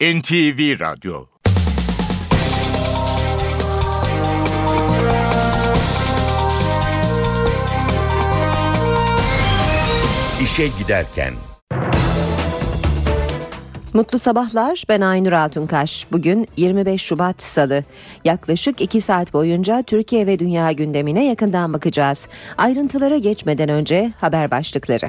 NTV Radyo İşe Giderken Mutlu sabahlar ben Aynur Altunkaş. Bugün 25 Şubat Salı. Yaklaşık 2 saat boyunca Türkiye ve dünya gündemine yakından bakacağız. Ayrıntılara geçmeden önce haber başlıkları.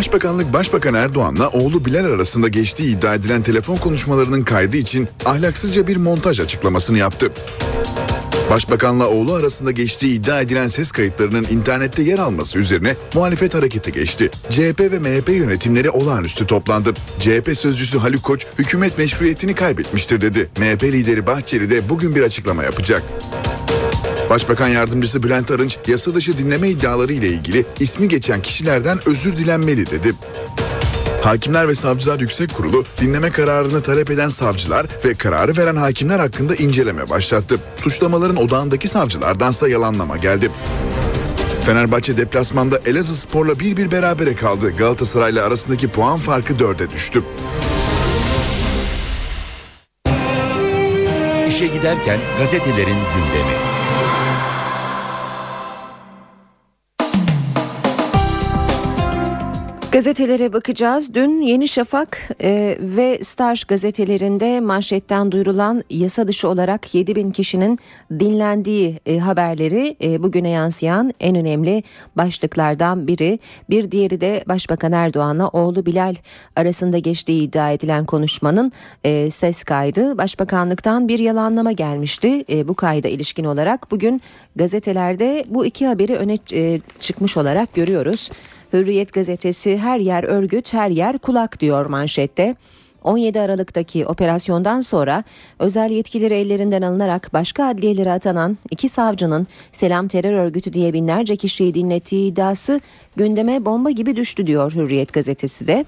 Başbakanlık Başbakan Erdoğan'la oğlu Bilal arasında geçtiği iddia edilen telefon konuşmalarının kaydı için ahlaksızca bir montaj açıklamasını yaptı. Başbakanla oğlu arasında geçtiği iddia edilen ses kayıtlarının internette yer alması üzerine muhalefet harekete geçti. CHP ve MHP yönetimleri olağanüstü toplandı. CHP sözcüsü Haluk Koç hükümet meşruiyetini kaybetmiştir dedi. MHP lideri Bahçeli de bugün bir açıklama yapacak. Başbakan yardımcısı Bülent Arınç yasa dışı dinleme iddiaları ile ilgili ismi geçen kişilerden özür dilenmeli dedi. Hakimler ve Savcılar Yüksek Kurulu dinleme kararını talep eden savcılar ve kararı veren hakimler hakkında inceleme başlattı. Suçlamaların odağındaki savcılardansa yalanlama geldi. Fenerbahçe deplasmanda Elazığ Spor'la bir bir berabere kaldı. Galatasaray'la arasındaki puan farkı dörde düştü. İşe giderken gazetelerin gündemi. Gazetelere bakacağız. Dün Yeni Şafak e, ve Star gazetelerinde manşetten duyurulan yasa dışı olarak 7 bin kişinin dinlendiği e, haberleri e, bugüne yansıyan en önemli başlıklardan biri. Bir diğeri de Başbakan Erdoğan'la oğlu Bilal arasında geçtiği iddia edilen konuşmanın e, ses kaydı. Başbakanlıktan bir yalanlama gelmişti e, bu kayda ilişkin olarak. Bugün gazetelerde bu iki haberi öne e, çıkmış olarak görüyoruz. Hürriyet gazetesi her yer örgüt her yer kulak diyor manşette. 17 Aralık'taki operasyondan sonra özel yetkileri ellerinden alınarak başka adliyelere atanan iki savcının Selam Terör Örgütü diye binlerce kişiyi dinlettiği iddiası gündeme bomba gibi düştü diyor Hürriyet gazetesi de.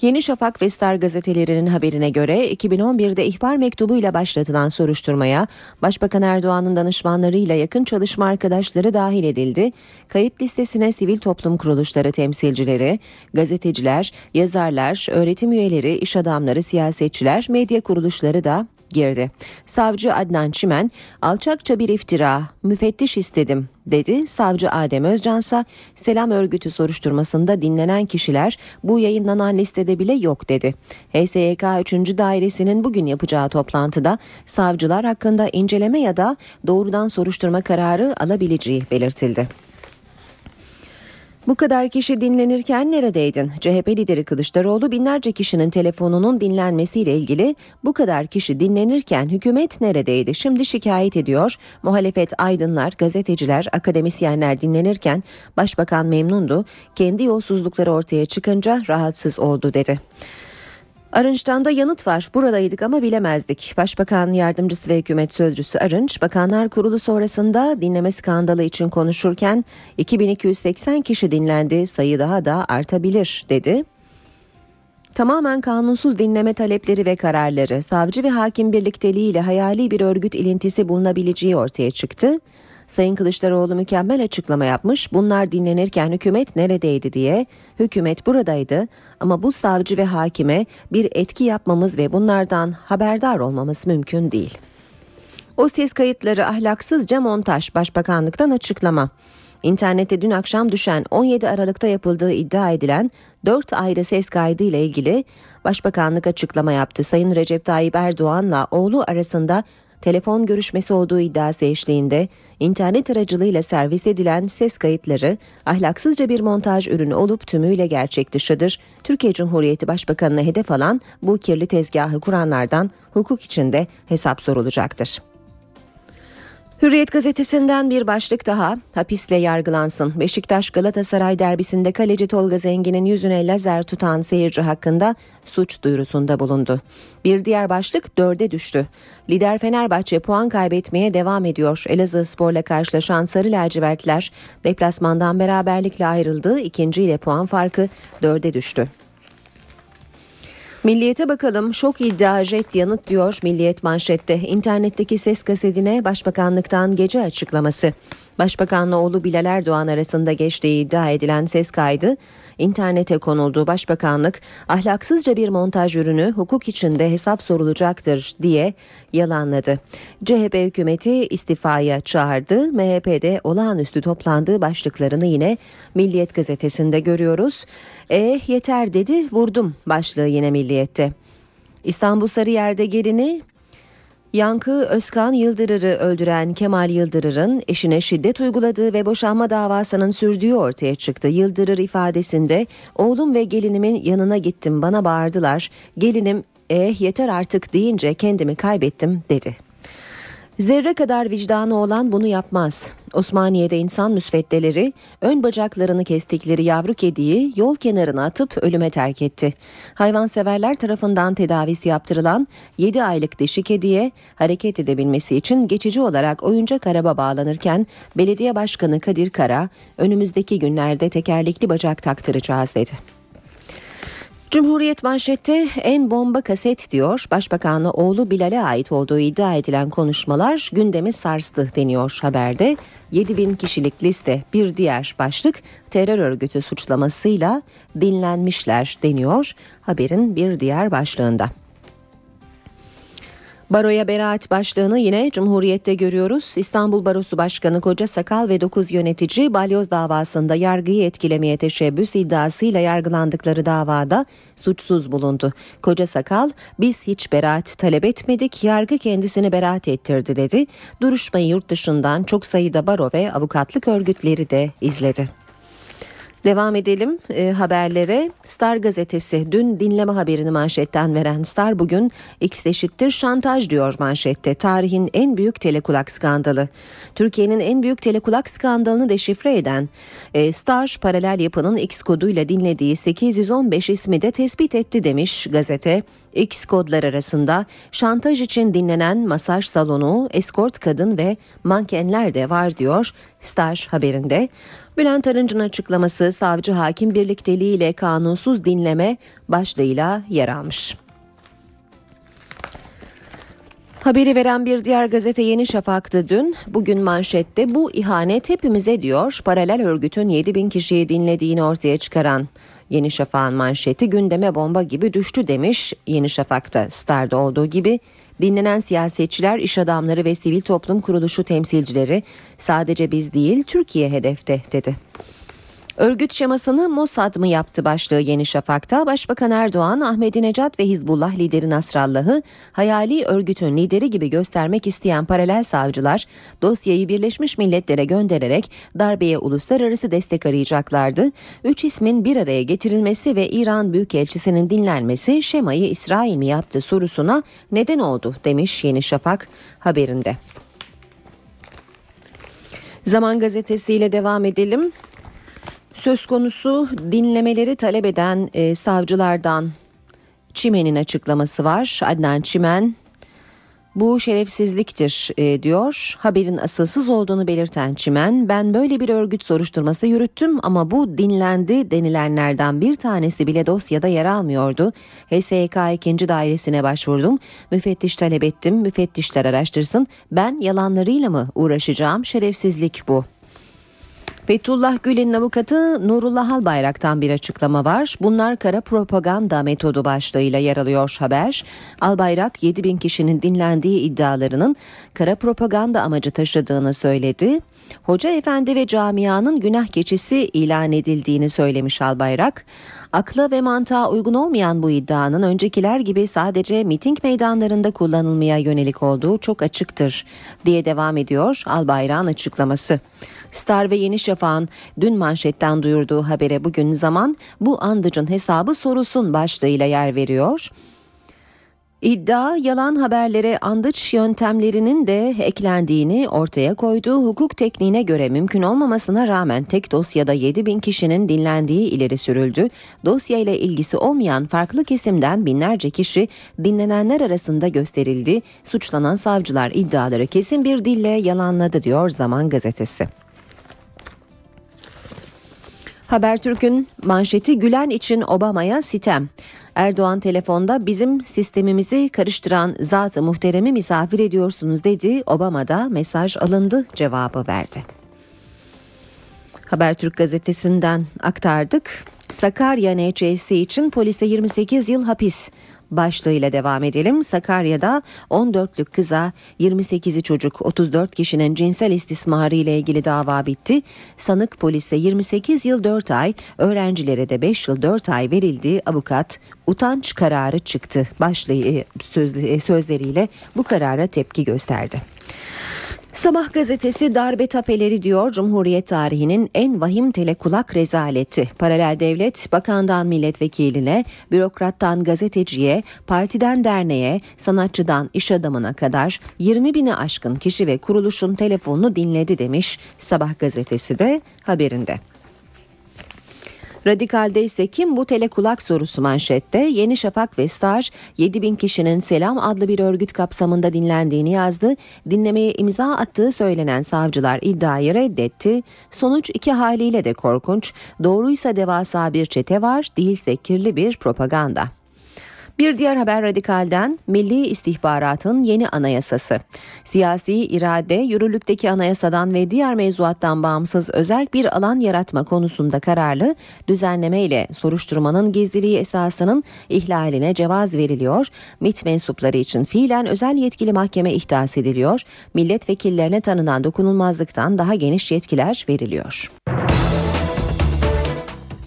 Yeni Şafak ve Star gazetelerinin haberine göre 2011'de ihbar mektubuyla başlatılan soruşturmaya Başbakan Erdoğan'ın danışmanlarıyla yakın çalışma arkadaşları dahil edildi. Kayıt listesine sivil toplum kuruluşları temsilcileri, gazeteciler, yazarlar, öğretim üyeleri, iş adamları, siyasetçiler, medya kuruluşları da girdi. Savcı Adnan Çimen alçakça bir iftira, müfettiş istedim dedi. Savcı Adem Özcansa Selam Örgütü soruşturmasında dinlenen kişiler bu yayınlanan listede bile yok dedi. HSYK 3. Dairesi'nin bugün yapacağı toplantıda savcılar hakkında inceleme ya da doğrudan soruşturma kararı alabileceği belirtildi. Bu kadar kişi dinlenirken neredeydin? CHP lideri Kılıçdaroğlu binlerce kişinin telefonunun dinlenmesiyle ilgili bu kadar kişi dinlenirken hükümet neredeydi? Şimdi şikayet ediyor. Muhalefet aydınlar, gazeteciler, akademisyenler dinlenirken başbakan memnundu. Kendi yolsuzlukları ortaya çıkınca rahatsız oldu dedi. Arınç'tan da yanıt var. Buradaydık ama bilemezdik. Başbakan yardımcısı ve hükümet sözcüsü Arınç, Bakanlar Kurulu sonrasında dinleme skandalı için konuşurken 2280 kişi dinlendi, sayı daha da artabilir dedi. Tamamen kanunsuz dinleme talepleri ve kararları, savcı ve hakim birlikteliğiyle hayali bir örgüt ilintisi bulunabileceği ortaya çıktı. Sayın Kılıçdaroğlu mükemmel açıklama yapmış. Bunlar dinlenirken hükümet neredeydi diye. Hükümet buradaydı ama bu savcı ve hakime bir etki yapmamız ve bunlardan haberdar olmamız mümkün değil. O ses kayıtları ahlaksızca montaj Başbakanlıktan açıklama. İnternette dün akşam düşen 17 Aralık'ta yapıldığı iddia edilen 4 ayrı ses kaydı ile ilgili Başbakanlık açıklama yaptı. Sayın Recep Tayyip Erdoğan'la oğlu arasında telefon görüşmesi olduğu iddiası eşliğinde internet aracılığıyla servis edilen ses kayıtları ahlaksızca bir montaj ürünü olup tümüyle gerçek dışıdır. Türkiye Cumhuriyeti Başbakanı'na hedef alan bu kirli tezgahı kuranlardan hukuk içinde hesap sorulacaktır. Hürriyet gazetesinden bir başlık daha hapisle yargılansın. Beşiktaş Galatasaray derbisinde kaleci Tolga Zengin'in yüzüne lazer tutan seyirci hakkında suç duyurusunda bulundu. Bir diğer başlık dörde düştü. Lider Fenerbahçe puan kaybetmeye devam ediyor. Elazığ Spor'la karşılaşan Sarı Lacivertler deplasmandan beraberlikle ayrıldı. İkinci ile puan farkı dörde düştü. Milliyete bakalım şok iddia jet yanıt diyor Milliyet manşette. İnternetteki ses kasetine başbakanlıktan gece açıklaması. Başbakanla oğlu Bilal Erdoğan arasında geçtiği iddia edilen ses kaydı internete konuldu. Başbakanlık ahlaksızca bir montaj ürünü hukuk içinde hesap sorulacaktır diye yalanladı. CHP hükümeti istifaya çağırdı. MHP'de olağanüstü toplandığı başlıklarını yine Milliyet gazetesinde görüyoruz. E yeter dedi vurdum başlığı yine Milliyet'te. İstanbul Sarıyer'de gelini Yankı Özkan Yıldırır'ı öldüren Kemal Yıldırır'ın eşine şiddet uyguladığı ve boşanma davasının sürdüğü ortaya çıktı. Yıldırır ifadesinde oğlum ve gelinimin yanına gittim bana bağırdılar. Gelinim eh yeter artık deyince kendimi kaybettim dedi. Zerre kadar vicdanı olan bunu yapmaz. Osmaniye'de insan müsveddeleri ön bacaklarını kestikleri yavru kediyi yol kenarına atıp ölüme terk etti. Hayvanseverler tarafından tedavisi yaptırılan 7 aylık dişi kediye hareket edebilmesi için geçici olarak oyuncak araba bağlanırken belediye başkanı Kadir Kara önümüzdeki günlerde tekerlekli bacak taktıracağız dedi. Cumhuriyet manşette en bomba kaset diyor. Başbakanla oğlu Bilal'e ait olduğu iddia edilen konuşmalar gündemi sarstı deniyor haberde. 7 bin kişilik liste bir diğer başlık terör örgütü suçlamasıyla dinlenmişler deniyor haberin bir diğer başlığında. Baroya beraat başlığını yine Cumhuriyet'te görüyoruz. İstanbul Barosu Başkanı Koca Sakal ve 9 yönetici balyoz davasında yargıyı etkilemeye teşebbüs iddiasıyla yargılandıkları davada suçsuz bulundu. Koca Sakal biz hiç beraat talep etmedik yargı kendisini beraat ettirdi dedi. Duruşmayı yurt dışından çok sayıda baro ve avukatlık örgütleri de izledi. Devam edelim e, haberlere. Star gazetesi dün dinleme haberini manşetten veren Star bugün X eşittir şantaj diyor manşette. Tarihin en büyük telekulak skandalı. Türkiye'nin en büyük telekulak skandalını deşifre eden e, Star paralel yapının X koduyla dinlediği 815 ismi de tespit etti demiş gazete. X kodlar arasında şantaj için dinlenen masaj salonu, eskort kadın ve mankenler de var diyor Star haberinde. Bülent Arınç'ın açıklaması savcı hakim birlikteliği ile kanunsuz dinleme başlığıyla yer almış. Haberi veren bir diğer gazete Yeni Şafak'tı dün. Bugün manşette bu ihanet hepimize diyor. Paralel örgütün 7 bin kişiyi dinlediğini ortaya çıkaran Yeni Şafak'ın manşeti gündeme bomba gibi düştü demiş. Yeni Şafak'ta Star'da olduğu gibi Dinlenen siyasetçiler, iş adamları ve sivil toplum kuruluşu temsilcileri sadece biz değil Türkiye hedefte dedi. Örgüt şemasını Mossad mı yaptı başlığı Yeni Şafak'ta Başbakan Erdoğan, Ahmedinecad ve Hizbullah lideri Nasrallah'ı hayali örgütün lideri gibi göstermek isteyen paralel savcılar dosyayı Birleşmiş Milletler'e göndererek darbeye uluslararası destek arayacaklardı. Üç ismin bir araya getirilmesi ve İran Büyükelçisi'nin dinlenmesi şemayı İsrail mi yaptı sorusuna neden oldu demiş Yeni Şafak haberinde. Zaman gazetesiyle devam edelim. Söz konusu dinlemeleri talep eden e, savcılardan Çimen'in açıklaması var. Adnan Çimen bu şerefsizliktir e, diyor. Haberin asılsız olduğunu belirten Çimen, ben böyle bir örgüt soruşturması yürüttüm ama bu dinlendi denilenlerden bir tanesi bile dosyada yer almıyordu. HSK 2. dairesine başvurdum. Müfettiş talep ettim. Müfettişler araştırsın. Ben yalanlarıyla mı uğraşacağım? Şerefsizlik bu Fethullah Gülen'in avukatı Nurullah Albayrak'tan bir açıklama var. Bunlar kara propaganda metodu başlığıyla yer alıyor haber. Albayrak 7 bin kişinin dinlendiği iddialarının kara propaganda amacı taşıdığını söyledi. Hoca Efendi ve camianın günah keçisi ilan edildiğini söylemiş Albayrak. Akla ve mantığa uygun olmayan bu iddianın öncekiler gibi sadece miting meydanlarında kullanılmaya yönelik olduğu çok açıktır diye devam ediyor Albayrak'ın açıklaması. Star ve Yeni Şafak'ın dün manşetten duyurduğu habere bugün zaman bu andıcın hesabı sorusun başlığıyla yer veriyor. İddia yalan haberlere andıç yöntemlerinin de eklendiğini ortaya koyduğu hukuk tekniğine göre mümkün olmamasına rağmen tek dosyada 7 bin kişinin dinlendiği ileri sürüldü. Dosya ile ilgisi olmayan farklı kesimden binlerce kişi dinlenenler arasında gösterildi. Suçlanan savcılar iddiaları kesin bir dille yalanladı diyor Zaman Gazetesi. Habertürk'ün manşeti Gülen için Obama'ya sitem. Erdoğan telefonda bizim sistemimizi karıştıran zat-ı muhteremi misafir ediyorsunuz dedi. Obama da mesaj alındı cevabı verdi. Habertürk gazetesinden aktardık. Sakarya NÇS'i için polise 28 yıl hapis başlığıyla devam edelim. Sakarya'da 14'lük kıza 28'i çocuk 34 kişinin cinsel istismarı ile ilgili dava bitti. Sanık polise 28 yıl 4 ay, öğrencilere de 5 yıl 4 ay verildiği avukat utanç kararı çıktı. Başlığı sözleriyle bu karara tepki gösterdi. Sabah gazetesi darbe tapeleri diyor Cumhuriyet tarihinin en vahim telekulak rezaleti. Paralel devlet bakandan milletvekiline, bürokrattan gazeteciye, partiden derneğe, sanatçıdan iş adamına kadar 20 bini aşkın kişi ve kuruluşun telefonunu dinledi demiş Sabah gazetesi de haberinde. Radikal'de ise kim bu telekulak sorusu manşette Yeni Şafak ve Star 7000 kişinin Selam adlı bir örgüt kapsamında dinlendiğini yazdı. Dinlemeye imza attığı söylenen savcılar iddiayı reddetti. Sonuç iki haliyle de korkunç. Doğruysa devasa bir çete var, değilse kirli bir propaganda. Bir diğer haber radikalden Milli İstihbaratın yeni anayasası. Siyasi irade yürürlükteki anayasadan ve diğer mevzuattan bağımsız özel bir alan yaratma konusunda kararlı düzenleme ile soruşturmanın gizliliği esasının ihlaline cevaz veriliyor. MIT mensupları için fiilen özel yetkili mahkeme ihdas ediliyor. Milletvekillerine tanınan dokunulmazlıktan daha geniş yetkiler veriliyor.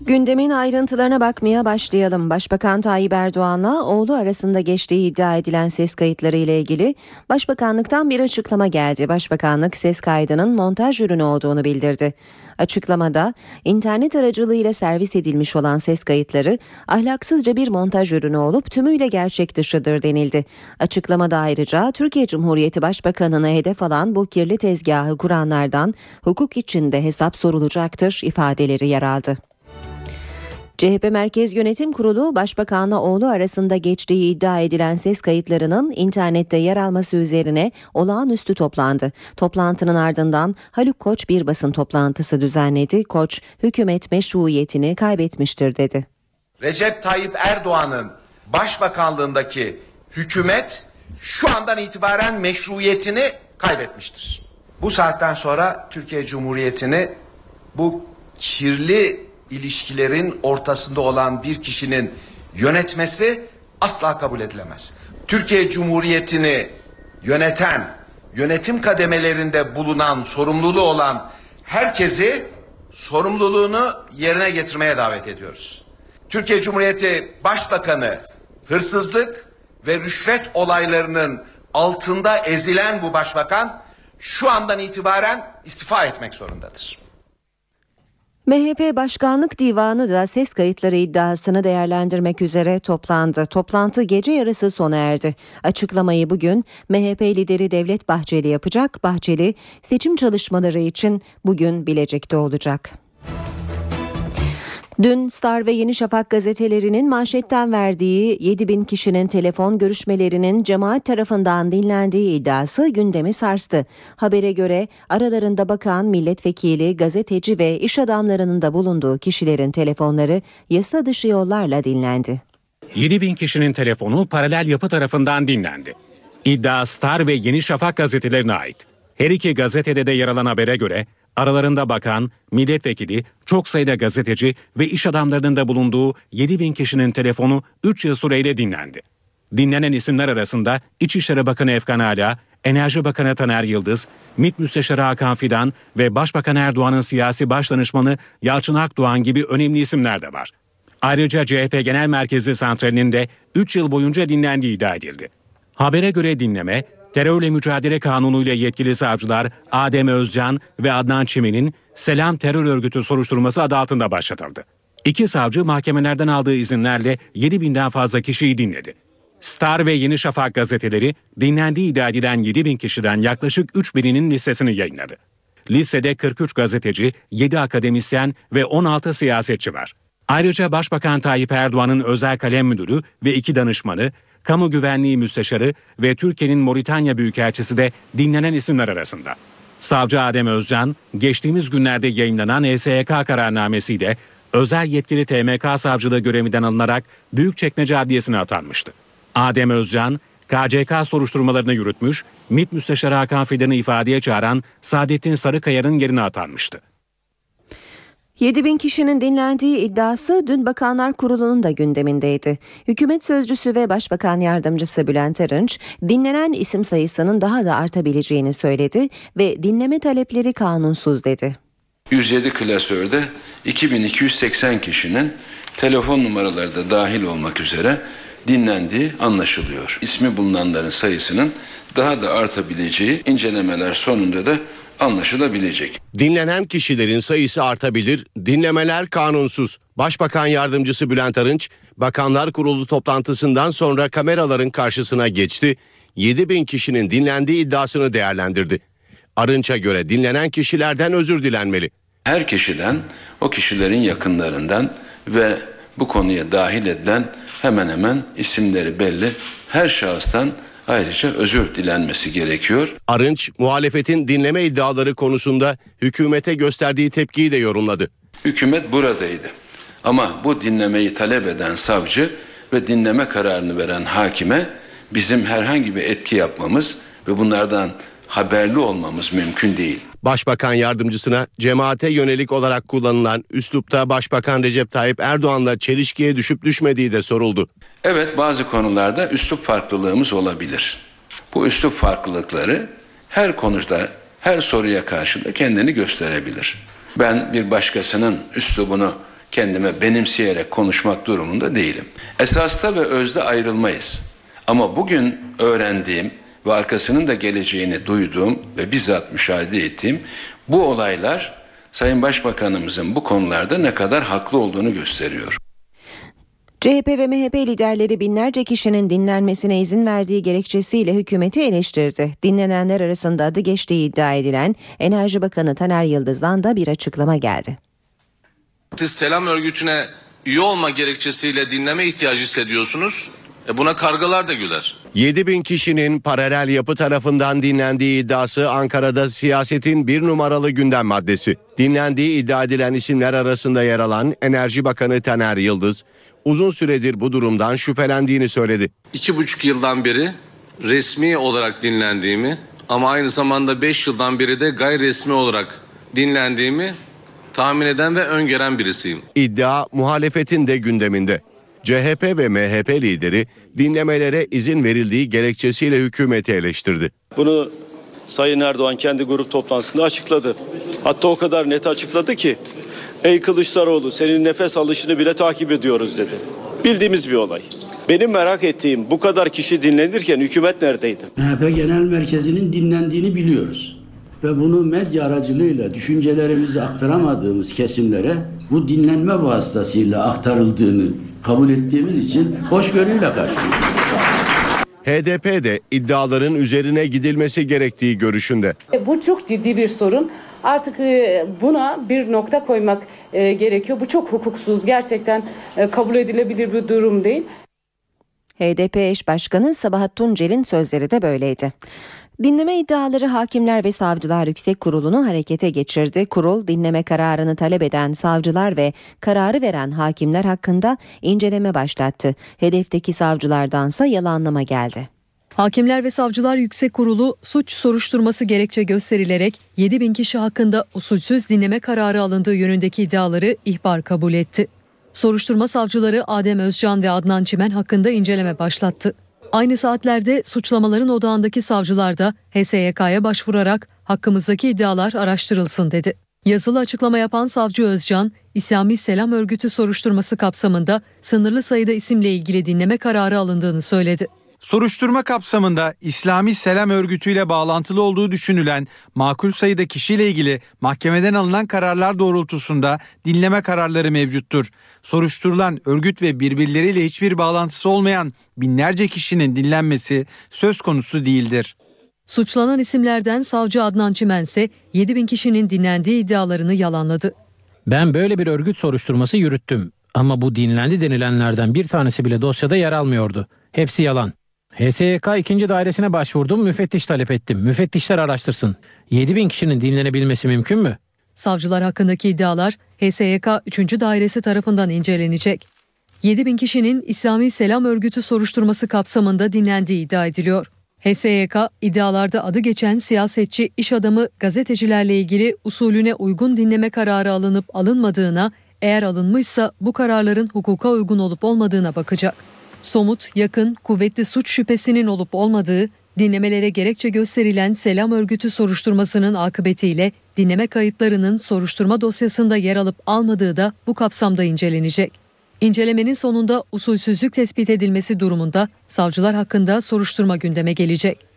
Gündemin ayrıntılarına bakmaya başlayalım. Başbakan Tayyip Erdoğan'la oğlu arasında geçtiği iddia edilen ses kayıtları ile ilgili Başbakanlıktan bir açıklama geldi. Başbakanlık ses kaydının montaj ürünü olduğunu bildirdi. Açıklamada internet aracılığıyla servis edilmiş olan ses kayıtları ahlaksızca bir montaj ürünü olup tümüyle gerçek dışıdır denildi. Açıklamada ayrıca Türkiye Cumhuriyeti Başbakanı'na hedef alan bu kirli tezgahı kuranlardan hukuk içinde hesap sorulacaktır ifadeleri yer aldı. CHP Merkez Yönetim Kurulu Başbakanla oğlu arasında geçtiği iddia edilen ses kayıtlarının internette yer alması üzerine olağanüstü toplandı. Toplantının ardından Haluk Koç bir basın toplantısı düzenledi. Koç hükümet meşruiyetini kaybetmiştir dedi. Recep Tayyip Erdoğan'ın başbakanlığındaki hükümet şu andan itibaren meşruiyetini kaybetmiştir. Bu saatten sonra Türkiye Cumhuriyeti'ni bu kirli ilişkilerin ortasında olan bir kişinin yönetmesi asla kabul edilemez. Türkiye Cumhuriyeti'ni yöneten, yönetim kademelerinde bulunan, sorumluluğu olan herkesi sorumluluğunu yerine getirmeye davet ediyoruz. Türkiye Cumhuriyeti Başbakanı hırsızlık ve rüşvet olaylarının altında ezilen bu başbakan şu andan itibaren istifa etmek zorundadır. MHP Başkanlık Divanı da ses kayıtları iddiasını değerlendirmek üzere toplandı. Toplantı gece yarısı sona erdi. Açıklamayı bugün MHP lideri Devlet Bahçeli yapacak. Bahçeli seçim çalışmaları için bugün Bilecik'te olacak. Dün Star ve Yeni Şafak gazetelerinin manşetten verdiği 7 bin kişinin telefon görüşmelerinin cemaat tarafından dinlendiği iddiası gündemi sarstı. Habere göre aralarında bakan, milletvekili, gazeteci ve iş adamlarının da bulunduğu kişilerin telefonları yasa dışı yollarla dinlendi. 7 bin kişinin telefonu paralel yapı tarafından dinlendi. İddia Star ve Yeni Şafak gazetelerine ait. Her iki gazetede de yer alan habere göre Aralarında bakan, milletvekili, çok sayıda gazeteci ve iş adamlarının da bulunduğu 7 bin kişinin telefonu 3 yıl süreyle dinlendi. Dinlenen isimler arasında İçişleri Bakanı Efkan Ala, Enerji Bakanı Taner Yıldız, MİT Müsteşarı Hakan Fidan ve Başbakan Erdoğan'ın siyasi başdanışmanı Yalçın Akdoğan gibi önemli isimler de var. Ayrıca CHP Genel Merkezi Santrali'nin de 3 yıl boyunca dinlendiği iddia edildi. Habere göre dinleme Terörle Mücadele Kanunu ile yetkili savcılar Adem Özcan ve Adnan Çimen'in Selam Terör Örgütü soruşturması adı altında başlatıldı. İki savcı mahkemelerden aldığı izinlerle 7 binden fazla kişiyi dinledi. Star ve Yeni Şafak gazeteleri dinlendiği iddia edilen 7 bin kişiden yaklaşık 3 bininin listesini yayınladı. Listede 43 gazeteci, 7 akademisyen ve 16 siyasetçi var. Ayrıca Başbakan Tayyip Erdoğan'ın özel kalem müdürü ve iki danışmanı, Kamu Güvenliği Müsteşarı ve Türkiye'nin Moritanya Büyükelçisi de dinlenen isimler arasında. Savcı Adem Özcan, geçtiğimiz günlerde yayınlanan ESYK kararnamesiyle özel yetkili TMK savcılığı görevinden alınarak Büyükçekmece Adliyesi'ne atanmıştı. Adem Özcan, KCK soruşturmalarını yürütmüş, MİT Müsteşarı Hakan Fidan'ı ifadeye çağıran Saadettin Sarıkaya'nın yerine atanmıştı. 7 bin kişinin dinlendiği iddiası dün Bakanlar Kurulu'nun da gündemindeydi. Hükümet sözcüsü ve Başbakan Yardımcısı Bülent Arınç, dinlenen isim sayısının daha da artabileceğini söyledi ve dinleme talepleri kanunsuz dedi. 107 klasörde 2280 kişinin telefon numaraları da dahil olmak üzere dinlendiği anlaşılıyor. İsmi bulunanların sayısının daha da artabileceği incelemeler sonunda da anlaşılabilecek. Dinlenen kişilerin sayısı artabilir, dinlemeler kanunsuz. Başbakan Yardımcısı Bülent Arınç, Bakanlar Kurulu toplantısından sonra kameraların karşısına geçti, 7 bin kişinin dinlendiği iddiasını değerlendirdi. Arınç'a göre dinlenen kişilerden özür dilenmeli. Her kişiden, o kişilerin yakınlarından ve bu konuya dahil edilen hemen hemen isimleri belli her şahıstan ayrıca özür dilenmesi gerekiyor. Arınç, muhalefetin dinleme iddiaları konusunda hükümete gösterdiği tepkiyi de yorumladı. Hükümet buradaydı. Ama bu dinlemeyi talep eden savcı ve dinleme kararını veren hakime bizim herhangi bir etki yapmamız ve bunlardan haberli olmamız mümkün değil. Başbakan yardımcısına cemaate yönelik olarak kullanılan üslupta Başbakan Recep Tayyip Erdoğan'la çelişkiye düşüp düşmediği de soruldu. Evet bazı konularda üslup farklılığımız olabilir. Bu üslup farklılıkları her konuda, her soruya karşı da kendini gösterebilir. Ben bir başkasının üslubunu kendime benimseyerek konuşmak durumunda değilim. Esasta ve özde ayrılmayız. Ama bugün öğrendiğim ve arkasının da geleceğini duyduğum ve bizzat müşahede ettiğim bu olaylar Sayın Başbakanımızın bu konularda ne kadar haklı olduğunu gösteriyor. CHP ve MHP liderleri binlerce kişinin dinlenmesine izin verdiği gerekçesiyle hükümeti eleştirdi. Dinlenenler arasında adı geçtiği iddia edilen Enerji Bakanı Taner Yıldız'dan da bir açıklama geldi. Siz selam örgütüne üye olma gerekçesiyle dinleme ihtiyacı hissediyorsunuz. E buna kargalar da güler. 7 bin kişinin paralel yapı tarafından dinlendiği iddiası Ankara'da siyasetin bir numaralı gündem maddesi. Dinlendiği iddia edilen isimler arasında yer alan Enerji Bakanı Taner Yıldız, uzun süredir bu durumdan şüphelendiğini söyledi. İki buçuk yıldan beri resmi olarak dinlendiğimi ama aynı zamanda beş yıldan beri de gayri resmi olarak dinlendiğimi tahmin eden ve öngören birisiyim. İddia muhalefetin de gündeminde. CHP ve MHP lideri dinlemelere izin verildiği gerekçesiyle hükümeti eleştirdi. Bunu Sayın Erdoğan kendi grup toplantısında açıkladı. Hatta o kadar net açıkladı ki Ey Kılıçdaroğlu senin nefes alışını bile takip ediyoruz dedi. Bildiğimiz bir olay. Benim merak ettiğim bu kadar kişi dinlenirken hükümet neredeydi? MHP Genel Merkezi'nin dinlendiğini biliyoruz. Ve bunu medya aracılığıyla düşüncelerimizi aktaramadığımız kesimlere bu dinlenme vasıtasıyla aktarıldığını kabul ettiğimiz için hoşgörüyle karşılıyoruz. HDP de iddiaların üzerine gidilmesi gerektiği görüşünde. E, Bu çok ciddi bir sorun. Artık e, buna bir nokta koymak e, gerekiyor. Bu çok hukuksuz. Gerçekten kabul edilebilir bir durum değil. HDP eş başkanı Sabahat Tuncer'in sözleri de böyleydi. Dinleme iddiaları Hakimler ve Savcılar Yüksek Kurulu'nu harekete geçirdi. Kurul dinleme kararını talep eden savcılar ve kararı veren hakimler hakkında inceleme başlattı. Hedefteki savcılardansa yalanlama geldi. Hakimler ve Savcılar Yüksek Kurulu suç soruşturması gerekçe gösterilerek 7 bin kişi hakkında usulsüz dinleme kararı alındığı yönündeki iddiaları ihbar kabul etti. Soruşturma savcıları Adem Özcan ve Adnan Çimen hakkında inceleme başlattı. Aynı saatlerde suçlamaların odağındaki savcılar da HSYK'ya başvurarak hakkımızdaki iddialar araştırılsın dedi. Yazılı açıklama yapan savcı Özcan, İslami Selam Örgütü soruşturması kapsamında sınırlı sayıda isimle ilgili dinleme kararı alındığını söyledi. Soruşturma kapsamında İslami Selam Örgütü ile bağlantılı olduğu düşünülen makul sayıda kişiyle ilgili mahkemeden alınan kararlar doğrultusunda dinleme kararları mevcuttur. Soruşturulan örgüt ve birbirleriyle hiçbir bağlantısı olmayan binlerce kişinin dinlenmesi söz konusu değildir. Suçlanan isimlerden savcı Adnan Çimen ise 7 bin kişinin dinlendiği iddialarını yalanladı. Ben böyle bir örgüt soruşturması yürüttüm. Ama bu dinlendi denilenlerden bir tanesi bile dosyada yer almıyordu. Hepsi yalan. HSYK ikinci dairesine başvurdum, müfettiş talep ettim. Müfettişler araştırsın. 7 bin kişinin dinlenebilmesi mümkün mü? Savcılar hakkındaki iddialar HSYK 3. Dairesi tarafından incelenecek. 7 bin kişinin İslami Selam Örgütü soruşturması kapsamında dinlendiği iddia ediliyor. HSYK iddialarda adı geçen siyasetçi, iş adamı, gazetecilerle ilgili usulüne uygun dinleme kararı alınıp alınmadığına, eğer alınmışsa bu kararların hukuka uygun olup olmadığına bakacak. Somut, yakın, kuvvetli suç şüphesinin olup olmadığı, dinlemelere gerekçe gösterilen Selam Örgütü soruşturmasının akıbetiyle dinleme kayıtlarının soruşturma dosyasında yer alıp almadığı da bu kapsamda incelenecek. İncelemenin sonunda usulsüzlük tespit edilmesi durumunda savcılar hakkında soruşturma gündeme gelecek.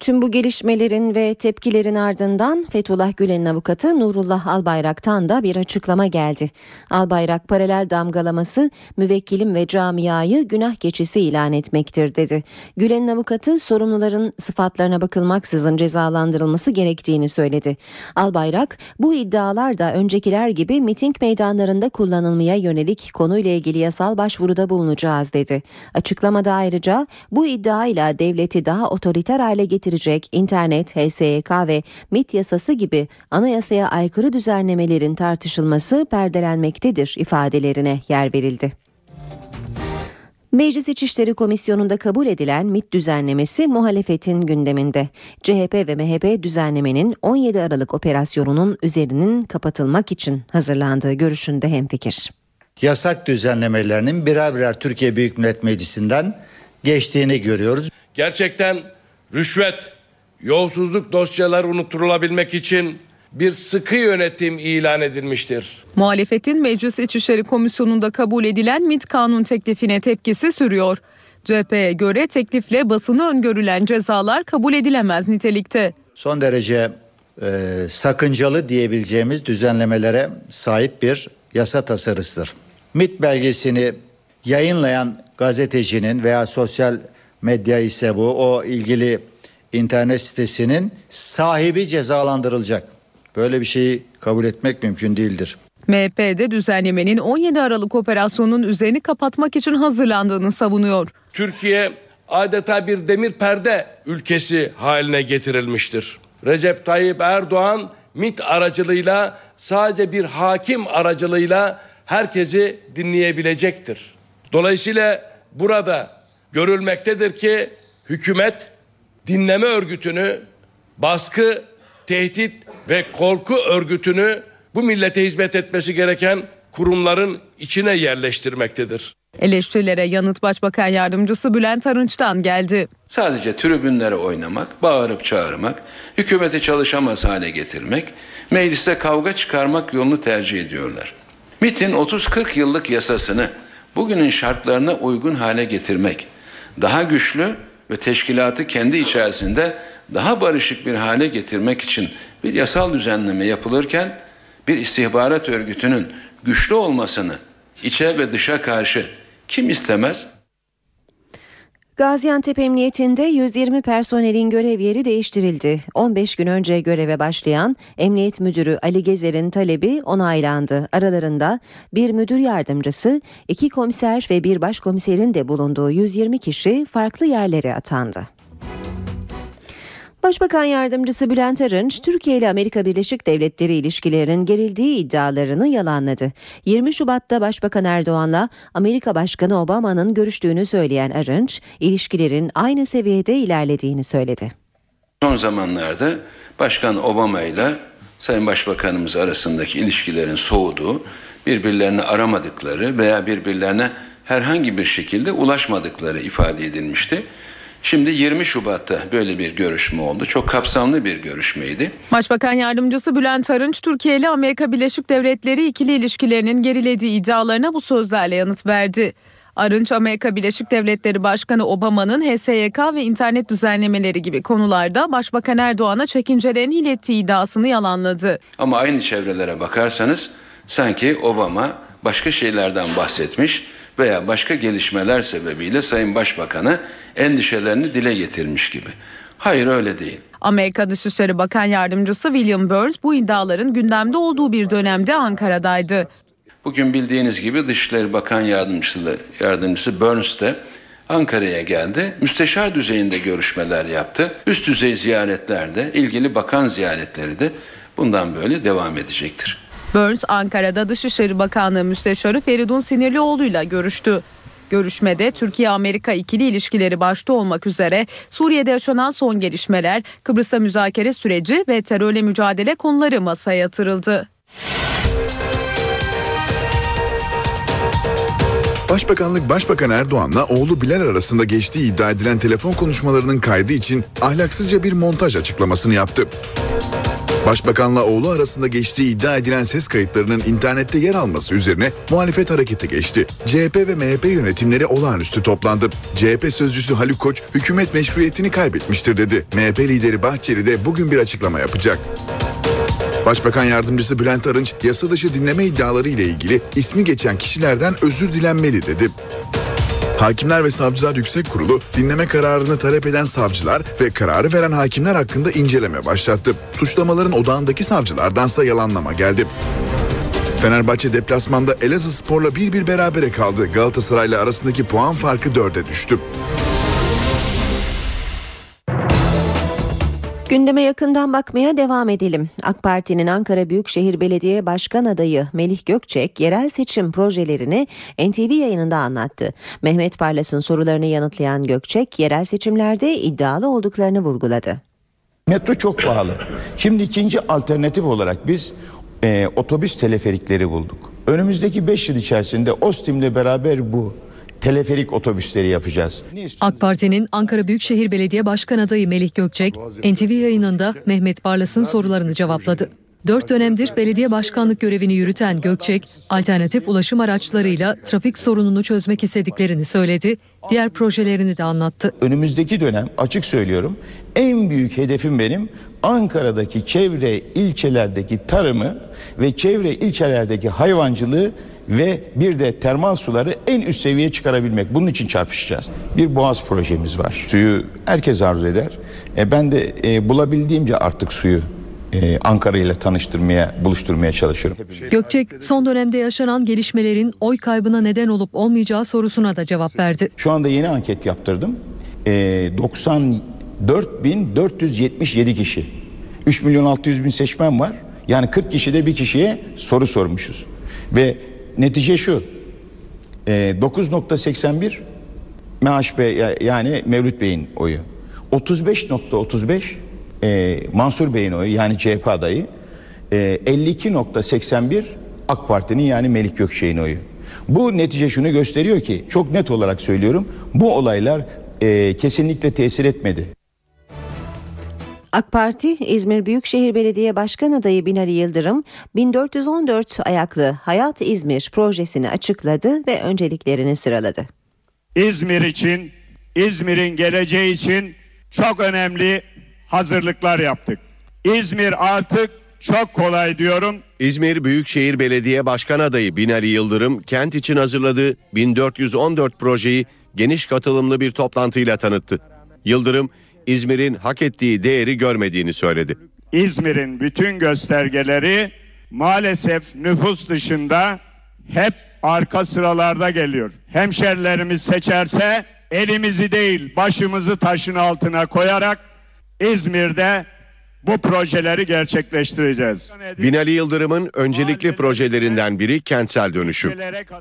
Tüm bu gelişmelerin ve tepkilerin ardından Fethullah Gülen'in avukatı Nurullah Albayrak'tan da bir açıklama geldi. Albayrak paralel damgalaması müvekkilim ve camiayı günah keçisi ilan etmektir dedi. Gülen'in avukatı sorumluların sıfatlarına bakılmaksızın cezalandırılması gerektiğini söyledi. Albayrak bu iddialar da öncekiler gibi miting meydanlarında kullanılmaya yönelik konuyla ilgili yasal başvuruda bulunacağız dedi. Açıklamada ayrıca bu iddiayla devleti daha otoriter hale getirecek internet, HSYK ve MIT yasası gibi anayasaya aykırı düzenlemelerin tartışılması perdelenmektedir ifadelerine yer verildi. Meclis İçişleri Komisyonu'nda kabul edilen MIT düzenlemesi muhalefetin gündeminde. CHP ve MHP düzenlemenin 17 Aralık operasyonunun üzerinin kapatılmak için hazırlandığı görüşünde hemfikir. Yasak düzenlemelerinin birer birer Türkiye Büyük Millet Meclisi'nden geçtiğini görüyoruz. Gerçekten rüşvet, yolsuzluk dosyaları unutturulabilmek için bir sıkı yönetim ilan edilmiştir. Muhalefetin Meclis İçişleri Komisyonu'nda kabul edilen MİT kanun teklifine tepkisi sürüyor. CHP'ye göre teklifle basını öngörülen cezalar kabul edilemez nitelikte. Son derece e, sakıncalı diyebileceğimiz düzenlemelere sahip bir yasa tasarısıdır. MİT belgesini yayınlayan gazetecinin veya sosyal medya ise bu o ilgili internet sitesinin sahibi cezalandırılacak. Böyle bir şeyi kabul etmek mümkün değildir. MHP'de düzenlemenin 17 Aralık operasyonunun üzerini kapatmak için hazırlandığını savunuyor. Türkiye adeta bir demir perde ülkesi haline getirilmiştir. Recep Tayyip Erdoğan MIT aracılığıyla sadece bir hakim aracılığıyla herkesi dinleyebilecektir. Dolayısıyla burada görülmektedir ki hükümet dinleme örgütünü baskı, tehdit ve korku örgütünü bu millete hizmet etmesi gereken kurumların içine yerleştirmektedir. Eleştirilere yanıt Başbakan Yardımcısı Bülent Arınç'tan geldi. Sadece tribünlere oynamak, bağırıp çağırmak, hükümeti çalışamaz hale getirmek, mecliste kavga çıkarmak yolunu tercih ediyorlar. MIT'in 30-40 yıllık yasasını bugünün şartlarına uygun hale getirmek, daha güçlü ve teşkilatı kendi içerisinde daha barışık bir hale getirmek için bir yasal düzenleme yapılırken bir istihbarat örgütünün güçlü olmasını içe ve dışa karşı kim istemez? Gaziantep Emniyetinde 120 personelin görev yeri değiştirildi. 15 gün önce göreve başlayan Emniyet Müdürü Ali Gezer'in talebi onaylandı. Aralarında bir müdür yardımcısı, iki komiser ve bir başkomiserin de bulunduğu 120 kişi farklı yerlere atandı. Başbakan Yardımcısı Bülent Arınç, Türkiye ile Amerika Birleşik Devletleri ilişkilerinin gerildiği iddialarını yalanladı. 20 Şubat'ta Başbakan Erdoğan'la Amerika Başkanı Obama'nın görüştüğünü söyleyen Arınç, ilişkilerin aynı seviyede ilerlediğini söyledi. Son zamanlarda Başkan Obama ile Sayın Başbakanımız arasındaki ilişkilerin soğuduğu, birbirlerini aramadıkları veya birbirlerine herhangi bir şekilde ulaşmadıkları ifade edilmişti. Şimdi 20 Şubat'ta böyle bir görüşme oldu. Çok kapsamlı bir görüşmeydi. Başbakan Yardımcısı Bülent Arınç, Türkiye ile Amerika Birleşik Devletleri ikili ilişkilerinin gerilediği iddialarına bu sözlerle yanıt verdi. Arınç, Amerika Birleşik Devletleri Başkanı Obama'nın HSYK ve internet düzenlemeleri gibi konularda Başbakan Erdoğan'a çekincelerini ilettiği iddiasını yalanladı. Ama aynı çevrelere bakarsanız sanki Obama başka şeylerden bahsetmiş veya başka gelişmeler sebebiyle Sayın Başbakan'a endişelerini dile getirmiş gibi. Hayır öyle değil. Amerika Dışişleri Bakan Yardımcısı William Burns bu iddiaların gündemde olduğu bir dönemde Ankara'daydı. Bugün bildiğiniz gibi Dışişleri Bakan Yardımcısı, Yardımcısı Burns de Ankara'ya geldi. Müsteşar düzeyinde görüşmeler yaptı. Üst düzey ziyaretlerde, ilgili bakan ziyaretleri de bundan böyle devam edecektir. Burns Ankara'da Dışişleri Bakanlığı Müsteşarı Feridun Sinirlioğlu ile görüştü. Görüşmede Türkiye-Amerika ikili ilişkileri başta olmak üzere Suriye'de yaşanan son gelişmeler, Kıbrıs'ta müzakere süreci ve terörle mücadele konuları masaya yatırıldı. Başbakanlık Başbakan Erdoğan'la oğlu Bilal arasında geçtiği iddia edilen telefon konuşmalarının kaydı için ahlaksızca bir montaj açıklamasını yaptı. Başbakanla oğlu arasında geçtiği iddia edilen ses kayıtlarının internette yer alması üzerine muhalefet harekete geçti. CHP ve MHP yönetimleri olağanüstü toplandı. CHP sözcüsü Haluk Koç hükümet meşruiyetini kaybetmiştir dedi. MHP lideri Bahçeli de bugün bir açıklama yapacak. Başbakan yardımcısı Bülent Arınç yasa dışı dinleme iddiaları ile ilgili ismi geçen kişilerden özür dilenmeli dedi. Hakimler ve Savcılar Yüksek Kurulu dinleme kararını talep eden savcılar ve kararı veren hakimler hakkında inceleme başlattı. Suçlamaların odağındaki savcılardansa yalanlama geldi. Fenerbahçe deplasmanda Elazığ Spor'la bir bir berabere kaldı. Galatasaray'la arasındaki puan farkı dörde düştü. Gündeme yakından bakmaya devam edelim. AK Parti'nin Ankara Büyükşehir Belediye Başkan adayı Melih Gökçek yerel seçim projelerini NTV yayınında anlattı. Mehmet Parlas'ın sorularını yanıtlayan Gökçek yerel seçimlerde iddialı olduklarını vurguladı. Metro çok pahalı. Şimdi ikinci alternatif olarak biz e, otobüs teleferikleri bulduk. Önümüzdeki 5 yıl içerisinde Ostim'le beraber bu teleferik otobüsleri yapacağız. AK Parti'nin Ankara Büyükşehir Belediye Başkan adayı Melih Gökçek, NTV yayınında Mehmet Barlas'ın sorularını cevapladı. Dört dönemdir belediye başkanlık görevini yürüten Gökçek, alternatif ulaşım araçlarıyla trafik sorununu çözmek istediklerini söyledi, diğer projelerini de anlattı. Önümüzdeki dönem açık söylüyorum en büyük hedefim benim Ankara'daki çevre ilçelerdeki tarımı ve çevre ilçelerdeki hayvancılığı ve bir de termal suları en üst seviyeye çıkarabilmek. Bunun için çarpışacağız. Bir boğaz projemiz var. Suyu herkes arzu eder. E ben de e, bulabildiğimce artık suyu e, Ankara ile tanıştırmaya, buluşturmaya çalışıyorum. Gökçek son dönemde yaşanan gelişmelerin oy kaybına neden olup olmayacağı sorusuna da cevap verdi. Şu anda yeni anket yaptırdım. E, 94.477 kişi. 3 milyon 600 bin seçmen var. Yani 40 kişide bir kişiye soru sormuşuz. Ve netice şu. E, 9.81 MHP yani Mevlüt Bey'in oyu. 35.35 e, Mansur Bey'in oyu yani CHP adayı. E, 52.81 AK Parti'nin yani Melik Gökçek'in oyu. Bu netice şunu gösteriyor ki çok net olarak söylüyorum bu olaylar e, kesinlikle tesir etmedi. AK Parti İzmir Büyükşehir Belediye Başkan adayı Binali Yıldırım 1414 ayaklı Hayat İzmir projesini açıkladı ve önceliklerini sıraladı. İzmir için, İzmir'in geleceği için çok önemli hazırlıklar yaptık. İzmir artık çok kolay diyorum. İzmir Büyükşehir Belediye Başkan adayı Binali Yıldırım kent için hazırladığı 1414 projeyi geniş katılımlı bir toplantıyla tanıttı. Yıldırım İzmir'in hak ettiği değeri görmediğini söyledi. İzmir'in bütün göstergeleri maalesef nüfus dışında hep arka sıralarda geliyor. Hemşerilerimiz seçerse elimizi değil başımızı taşın altına koyarak İzmir'de bu projeleri gerçekleştireceğiz. Binali Yıldırım'ın öncelikli projelerinden biri kentsel dönüşüm.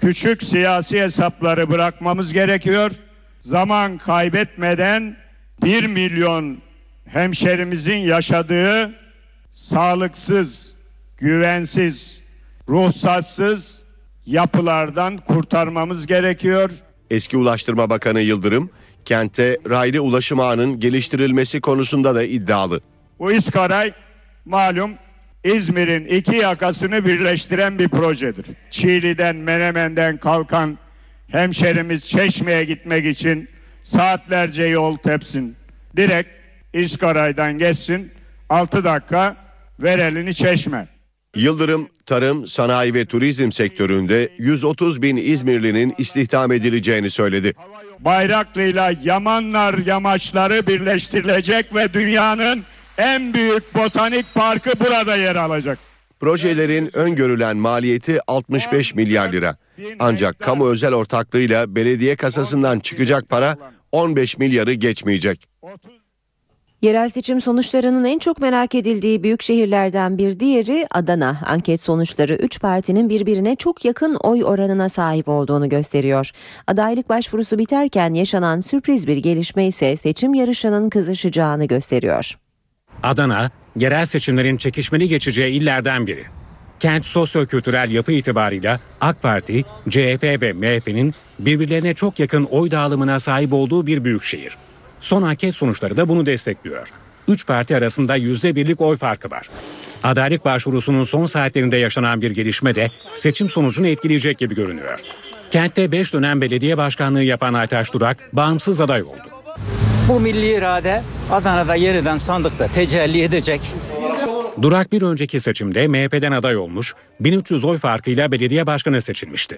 Küçük siyasi hesapları bırakmamız gerekiyor. Zaman kaybetmeden 1 milyon hemşerimizin yaşadığı sağlıksız, güvensiz, ruhsatsız yapılardan kurtarmamız gerekiyor. Eski Ulaştırma Bakanı Yıldırım, kente raylı ulaşım ağının geliştirilmesi konusunda da iddialı. Bu İskaray malum İzmir'in iki yakasını birleştiren bir projedir. Çiğli'den, Menemen'den kalkan hemşerimiz Çeşme'ye gitmek için saatlerce yol tepsin. Direkt İskaray'dan geçsin 6 dakika ver elini Çeşme. Yıldırım, tarım, sanayi ve turizm sektöründe 130 bin İzmirlinin istihdam edileceğini söyledi. Bayraklı'yla Yamanlar yamaçları birleştirilecek ve dünyanın en büyük botanik parkı burada yer alacak. Projelerin öngörülen maliyeti 65 milyar lira. Ancak kamu özel ortaklığıyla belediye kasasından çıkacak para 15 milyarı geçmeyecek. Yerel seçim sonuçlarının en çok merak edildiği büyük şehirlerden bir diğeri Adana. Anket sonuçları 3 partinin birbirine çok yakın oy oranına sahip olduğunu gösteriyor. Adaylık başvurusu biterken yaşanan sürpriz bir gelişme ise seçim yarışının kızışacağını gösteriyor. Adana, yerel seçimlerin çekişmeli geçeceği illerden biri. Kent sosyo-kültürel yapı itibarıyla AK Parti, CHP ve MHP'nin birbirlerine çok yakın oy dağılımına sahip olduğu bir büyük şehir. Son anket sonuçları da bunu destekliyor. Üç parti arasında yüzde birlik oy farkı var. Adaylık başvurusunun son saatlerinde yaşanan bir gelişme de seçim sonucunu etkileyecek gibi görünüyor. Kentte 5 dönem belediye başkanlığı yapan Aytaş Durak bağımsız aday oldu. Bu milli irade Adana'da yeniden sandıkta tecelli edecek. Durak bir önceki seçimde MHP'den aday olmuş, 1300 oy farkıyla belediye başkanı seçilmişti.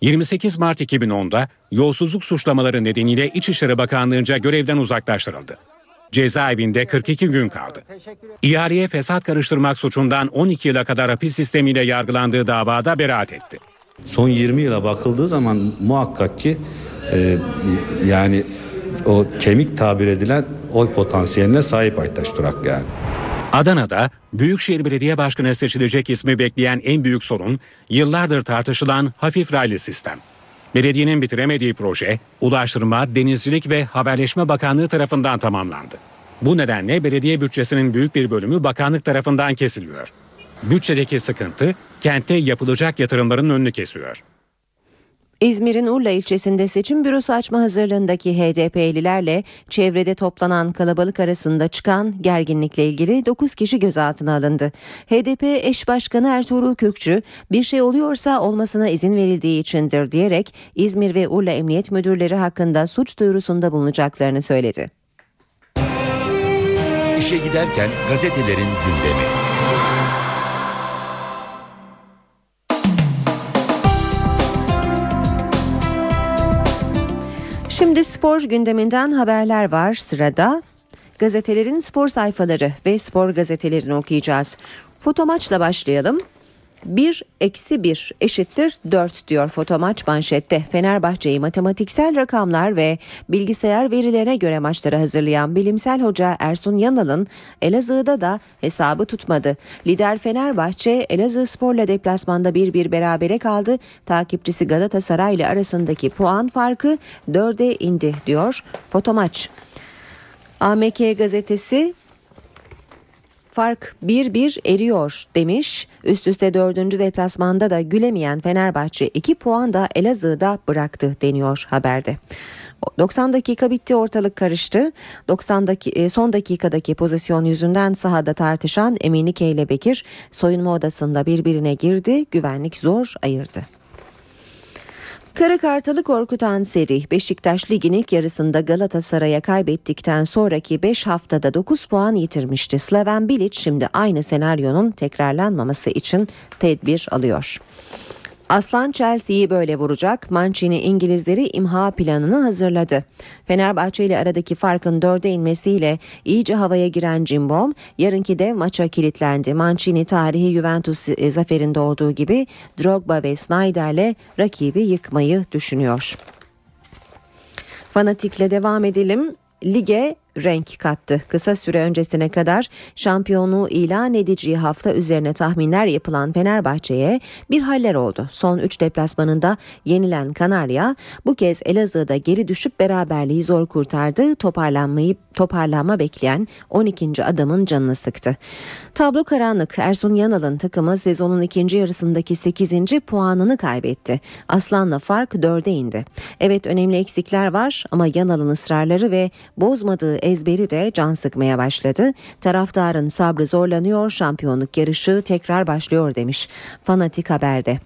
28 Mart 2010'da yolsuzluk suçlamaları nedeniyle İçişleri Bakanlığı'nca görevden uzaklaştırıldı. Cezaevinde 42 gün kaldı. İhaleye fesat karıştırmak suçundan 12 yıla kadar hapis sistemiyle yargılandığı davada beraat etti. Son 20 yıla bakıldığı zaman muhakkak ki e, yani o kemik tabir edilen oy potansiyeline sahip Aytaş Durak yani. Adana'da Büyükşehir Belediye Başkanı seçilecek ismi bekleyen en büyük sorun yıllardır tartışılan hafif raylı sistem. Belediyenin bitiremediği proje Ulaştırma, Denizcilik ve Haberleşme Bakanlığı tarafından tamamlandı. Bu nedenle belediye bütçesinin büyük bir bölümü bakanlık tarafından kesiliyor. Bütçedeki sıkıntı kentte yapılacak yatırımların önünü kesiyor. İzmir'in Urla ilçesinde seçim bürosu açma hazırlığındaki HDP'lilerle çevrede toplanan kalabalık arasında çıkan gerginlikle ilgili 9 kişi gözaltına alındı. HDP eş başkanı Ertuğrul Kürkçü bir şey oluyorsa olmasına izin verildiği içindir diyerek İzmir ve Urla Emniyet Müdürleri hakkında suç duyurusunda bulunacaklarını söyledi. İşe giderken gazetelerin gündemi. Şimdi spor gündeminden haberler var sırada. Gazetelerin spor sayfaları ve spor gazetelerini okuyacağız. Fotomaçla başlayalım. 1 eksi 1 eşittir 4 diyor fotomaç manşette. Fenerbahçe'yi matematiksel rakamlar ve bilgisayar verilerine göre maçları hazırlayan bilimsel hoca Ersun Yanal'ın Elazığ'da da hesabı tutmadı. Lider Fenerbahçe Elazığ Spor'la deplasmanda 1-1 berabere kaldı. Takipçisi Galatasaray ile arasındaki puan farkı 4'e indi diyor fotomaç. AMK gazetesi Fark 1-1 eriyor demiş. Üst üste dördüncü deplasmanda da gülemeyen Fenerbahçe 2 puan da Elazığ'da bıraktı deniyor haberde. 90 dakika bitti ortalık karıştı. 90 dakika, son dakikadaki pozisyon yüzünden sahada tartışan Eminike ile Bekir soyunma odasında birbirine girdi. Güvenlik zor ayırdı. Kara Kartalı korkutan seri Beşiktaş ligin ilk yarısında Galatasaray'a kaybettikten sonraki 5 haftada 9 puan yitirmişti. Slaven Bilic şimdi aynı senaryonun tekrarlanmaması için tedbir alıyor. Aslan Chelsea'yi böyle vuracak. Mancini İngilizleri imha planını hazırladı. Fenerbahçe ile aradaki farkın dörde inmesiyle iyice havaya giren Cimbom yarınki dev maça kilitlendi. Mancini tarihi Juventus zaferinde olduğu gibi Drogba ve Snyder'le rakibi yıkmayı düşünüyor. Fanatikle devam edelim. Lige renk kattı. Kısa süre öncesine kadar şampiyonluğu ilan edeceği hafta üzerine tahminler yapılan Fenerbahçe'ye bir haller oldu. Son 3 deplasmanında yenilen Kanarya bu kez Elazığ'da geri düşüp beraberliği zor kurtardı. Toparlanmayı toparlanma bekleyen 12. adamın canını sıktı. Tablo karanlık. Ersun Yanal'ın takımı sezonun ikinci yarısındaki 8. puanını kaybetti. Aslan'la fark 4'e indi. Evet önemli eksikler var ama Yanal'ın ısrarları ve bozmadığı ezberi de can sıkmaya başladı. Taraftarın sabrı zorlanıyor, şampiyonluk yarışı tekrar başlıyor demiş Fanatik Haber'de.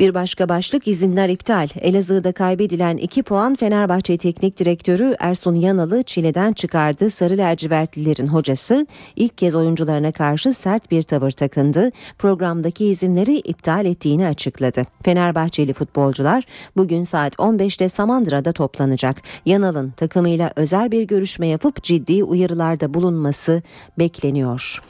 Bir başka başlık izinler iptal. Elazığ'da kaybedilen 2 puan Fenerbahçe Teknik Direktörü Ersun Yanalı çileden çıkardı. Sarı lacivertlilerin hocası ilk kez oyuncularına karşı sert bir tavır takındı. Programdaki izinleri iptal ettiğini açıkladı. Fenerbahçeli futbolcular bugün saat 15'te Samandıra'da toplanacak. Yanal'ın takımıyla özel bir görüşme yapıp ciddi uyarılarda bulunması bekleniyor.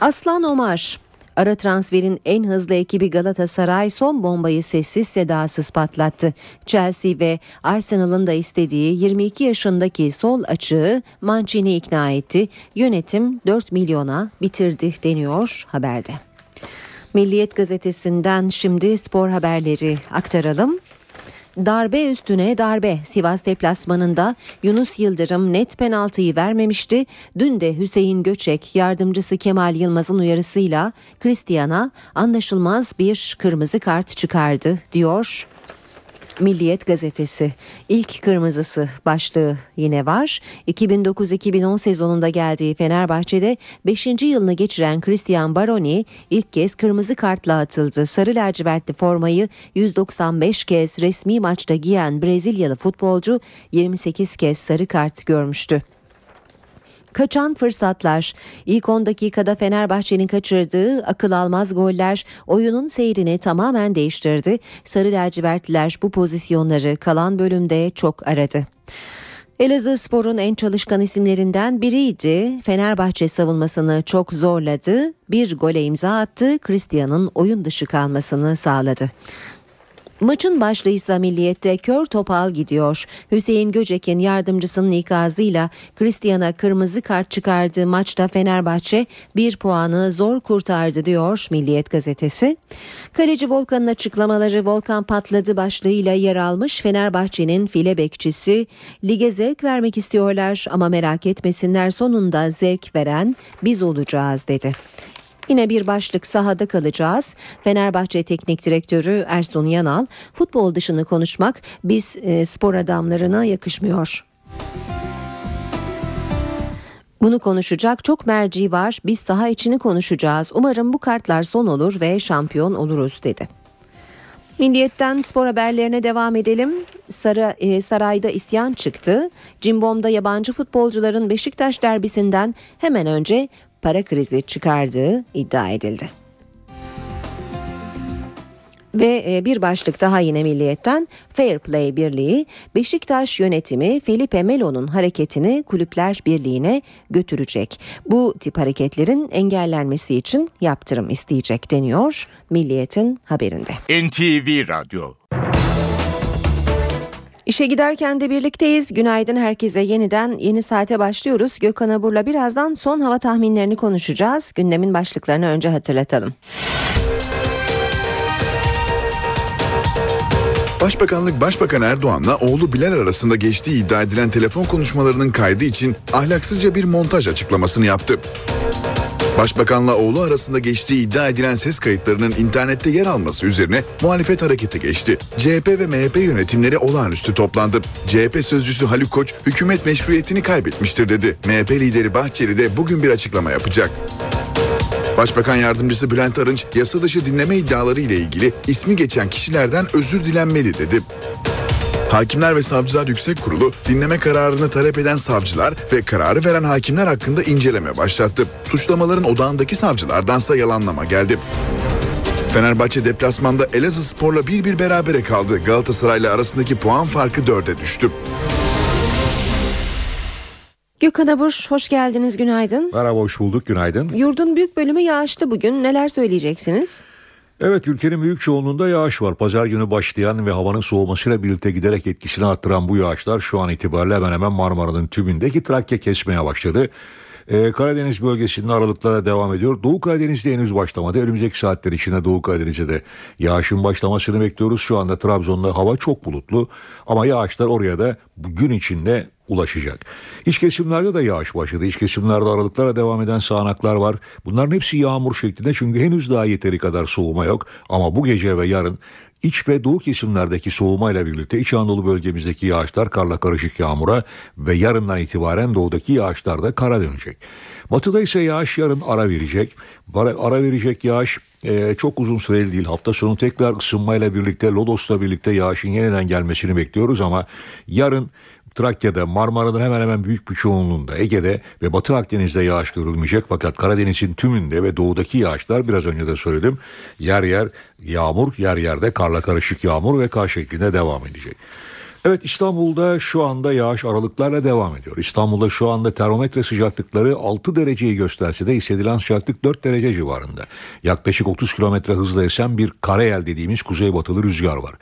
Aslan Omar Ara transferin en hızlı ekibi Galatasaray son bombayı sessiz sedasız patlattı. Chelsea ve Arsenal'ın da istediği 22 yaşındaki sol açığı Mancini ikna etti. Yönetim 4 milyona bitirdi deniyor haberde. Milliyet gazetesinden şimdi spor haberleri aktaralım. Darbe üstüne darbe Sivas deplasmanında Yunus Yıldırım net penaltıyı vermemişti. Dün de Hüseyin Göçek yardımcısı Kemal Yılmaz'ın uyarısıyla Christian'a anlaşılmaz bir kırmızı kart çıkardı diyor Milliyet gazetesi ilk kırmızısı başlığı yine var. 2009-2010 sezonunda geldiği Fenerbahçe'de 5. yılını geçiren Christian Baroni ilk kez kırmızı kartla atıldı. Sarı lacivertli formayı 195 kez resmi maçta giyen Brezilyalı futbolcu 28 kez sarı kart görmüştü. Kaçan fırsatlar. İlk 10 dakikada Fenerbahçe'nin kaçırdığı akıl almaz goller oyunun seyrini tamamen değiştirdi. Sarı lacivertliler bu pozisyonları kalan bölümde çok aradı. Elazığ Spor'un en çalışkan isimlerinden biriydi. Fenerbahçe savunmasını çok zorladı. Bir gole imza attı. Christian'ın oyun dışı kalmasını sağladı. Maçın başlığı ise milliyette kör topal gidiyor. Hüseyin Göcek'in yardımcısının ikazıyla Christian'a kırmızı kart çıkardığı maçta Fenerbahçe bir puanı zor kurtardı diyor Milliyet gazetesi. Kaleci Volkan'ın açıklamaları Volkan patladı başlığıyla yer almış Fenerbahçe'nin file bekçisi lige zevk vermek istiyorlar ama merak etmesinler sonunda zevk veren biz olacağız dedi. Yine bir başlık sahada kalacağız. Fenerbahçe Teknik Direktörü Ersun Yanal futbol dışını konuşmak biz e, spor adamlarına yakışmıyor. Bunu konuşacak çok merci var. Biz saha içini konuşacağız. Umarım bu kartlar son olur ve şampiyon oluruz dedi. Milliyetten spor haberlerine devam edelim. Sarı, e, sarayda isyan çıktı. Cimbom'da yabancı futbolcuların Beşiktaş derbisinden hemen önce para krizi çıkardığı iddia edildi. Ve e, bir başlık daha yine Milliyet'ten Fair Play Birliği Beşiktaş yönetimi Felipe Melo'nun hareketini Kulüpler Birliği'ne götürecek. Bu tip hareketlerin engellenmesi için yaptırım isteyecek deniyor Milliyet'in haberinde. NTV Radyo İşe giderken de birlikteyiz. Günaydın herkese. Yeniden yeni saate başlıyoruz. Gökhan Abur'la birazdan son hava tahminlerini konuşacağız. Gündemin başlıklarını önce hatırlatalım. Başbakanlık Başbakan Erdoğan'la oğlu Bilal arasında geçtiği iddia edilen telefon konuşmalarının kaydı için ahlaksızca bir montaj açıklamasını yaptı. Başbakanla oğlu arasında geçtiği iddia edilen ses kayıtlarının internette yer alması üzerine muhalefet harekete geçti. CHP ve MHP yönetimleri olağanüstü toplandı. CHP sözcüsü Haluk Koç hükümet meşruiyetini kaybetmiştir dedi. MHP lideri Bahçeli de bugün bir açıklama yapacak. Başbakan yardımcısı Bülent Arınç yasa dışı dinleme iddiaları ile ilgili ismi geçen kişilerden özür dilenmeli dedi. Hakimler ve Savcılar Yüksek Kurulu dinleme kararını talep eden savcılar ve kararı veren hakimler hakkında inceleme başlattı. Suçlamaların odağındaki savcılardansa yalanlama geldi. Fenerbahçe deplasmanda Elazığ Spor'la bir bir berabere kaldı. Galatasaray'la arasındaki puan farkı dörde düştü. Gökhan Abur hoş geldiniz günaydın. Merhaba hoş bulduk günaydın. Yurdun büyük bölümü yağışlı bugün neler söyleyeceksiniz? Evet ülkenin büyük çoğunluğunda yağış var. Pazar günü başlayan ve havanın soğumasıyla birlikte giderek etkisini arttıran bu yağışlar şu an itibariyle hemen hemen Marmara'nın tümündeki Trakya kesmeye başladı. Ee, Karadeniz bölgesinde aralıklara devam ediyor. Doğu Karadeniz'de henüz başlamadı. Önümüzdeki saatler içinde Doğu Karadeniz'de de yağışın başlamasını bekliyoruz. Şu anda Trabzon'da hava çok bulutlu ama yağışlar oraya da gün içinde ulaşacak. İç kesimlerde de yağış başladı. İç kesimlerde aralıklara devam eden sağanaklar var. Bunların hepsi yağmur şeklinde çünkü henüz daha yeteri kadar soğuma yok. Ama bu gece ve yarın İç ve doğu kesimlerdeki soğumayla birlikte İç Anadolu bölgemizdeki yağışlar karla karışık yağmura ve yarından itibaren doğudaki yağışlar da kara dönecek. Batıda ise yağış yarın ara verecek. Ara verecek yağış e, çok uzun süreli değil. Hafta sonu tekrar ısınmayla birlikte Lodos'la birlikte yağışın yeniden gelmesini bekliyoruz ama yarın Trakya'da, Marmara'nın hemen hemen büyük bir çoğunluğunda, Ege'de ve Batı Akdeniz'de yağış görülmeyecek. Fakat Karadeniz'in tümünde ve doğudaki yağışlar biraz önce de söyledim. Yer yer yağmur, yer yerde karla karışık yağmur ve kar şeklinde devam edecek. Evet İstanbul'da şu anda yağış aralıklarla devam ediyor. İstanbul'da şu anda termometre sıcaklıkları 6 dereceyi gösterse de hissedilen sıcaklık 4 derece civarında. Yaklaşık 30 kilometre hızla esen bir karayel dediğimiz kuzeybatılı rüzgar var.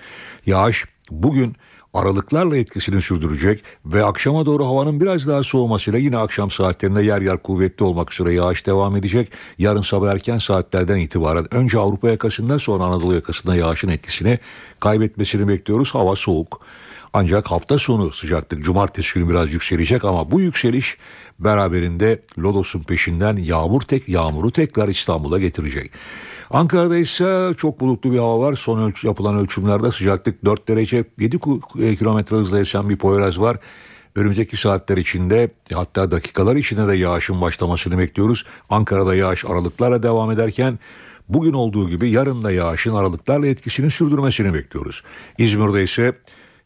Yağış bugün aralıklarla etkisini sürdürecek ve akşama doğru havanın biraz daha soğumasıyla yine akşam saatlerinde yer yer kuvvetli olmak üzere yağış devam edecek. Yarın sabah erken saatlerden itibaren önce Avrupa yakasında sonra Anadolu yakasında yağışın etkisini kaybetmesini bekliyoruz. Hava soğuk. Ancak hafta sonu sıcaklık cumartesi günü biraz yükselecek ama bu yükseliş beraberinde Lodos'un peşinden yağmur tek yağmuru tekrar İstanbul'a getirecek. Ankara'da ise çok bulutlu bir hava var. Son ölç yapılan ölçümlerde sıcaklık 4 derece 7 kilometre hızla esen bir Poyraz var. Önümüzdeki saatler içinde hatta dakikalar içinde de yağışın başlamasını bekliyoruz. Ankara'da yağış aralıklarla devam ederken bugün olduğu gibi yarın da yağışın aralıklarla etkisini sürdürmesini bekliyoruz. İzmir'de ise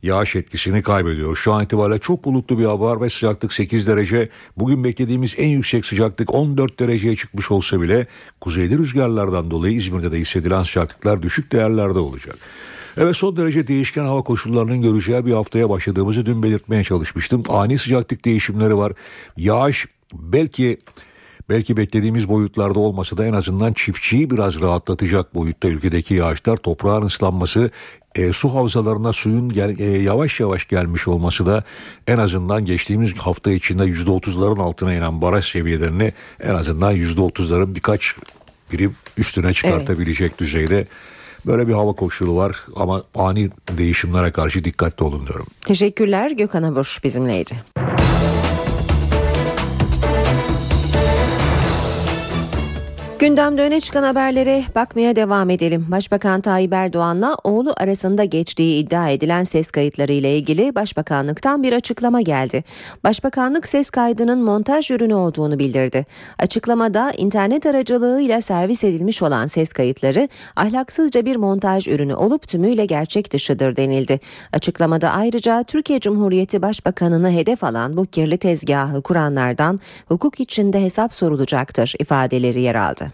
yağış etkisini kaybediyor. Şu an itibariyle çok bulutlu bir hava var ve sıcaklık 8 derece. Bugün beklediğimiz en yüksek sıcaklık 14 dereceye çıkmış olsa bile kuzeyli rüzgarlardan dolayı İzmir'de de hissedilen sıcaklıklar düşük değerlerde olacak. Evet son derece değişken hava koşullarının göreceği bir haftaya başladığımızı dün belirtmeye çalışmıştım. Ani sıcaklık değişimleri var. Yağış belki belki beklediğimiz boyutlarda olmasa da en azından çiftçiyi biraz rahatlatacak boyutta ülkedeki yağışlar toprağın ıslanması e, su havzalarına suyun gel, e, yavaş yavaş gelmiş olması da en azından geçtiğimiz hafta içinde %30'ların altına inen baraj seviyelerini en azından %30'ların birkaç birim üstüne çıkartabilecek evet. düzeyde Böyle bir hava koşulu var ama ani değişimlere karşı dikkatli olun diyorum. Teşekkürler Gökhan Abur bizimleydi. Gündemde öne çıkan haberlere bakmaya devam edelim. Başbakan Tayyip Erdoğan'la oğlu arasında geçtiği iddia edilen ses kayıtları ile ilgili Başbakanlıktan bir açıklama geldi. Başbakanlık ses kaydının montaj ürünü olduğunu bildirdi. Açıklamada internet aracılığıyla servis edilmiş olan ses kayıtları ahlaksızca bir montaj ürünü olup tümüyle gerçek dışıdır denildi. Açıklamada ayrıca Türkiye Cumhuriyeti Başbakanını hedef alan bu kirli tezgahı kuranlardan hukuk içinde hesap sorulacaktır ifadeleri yer aldı.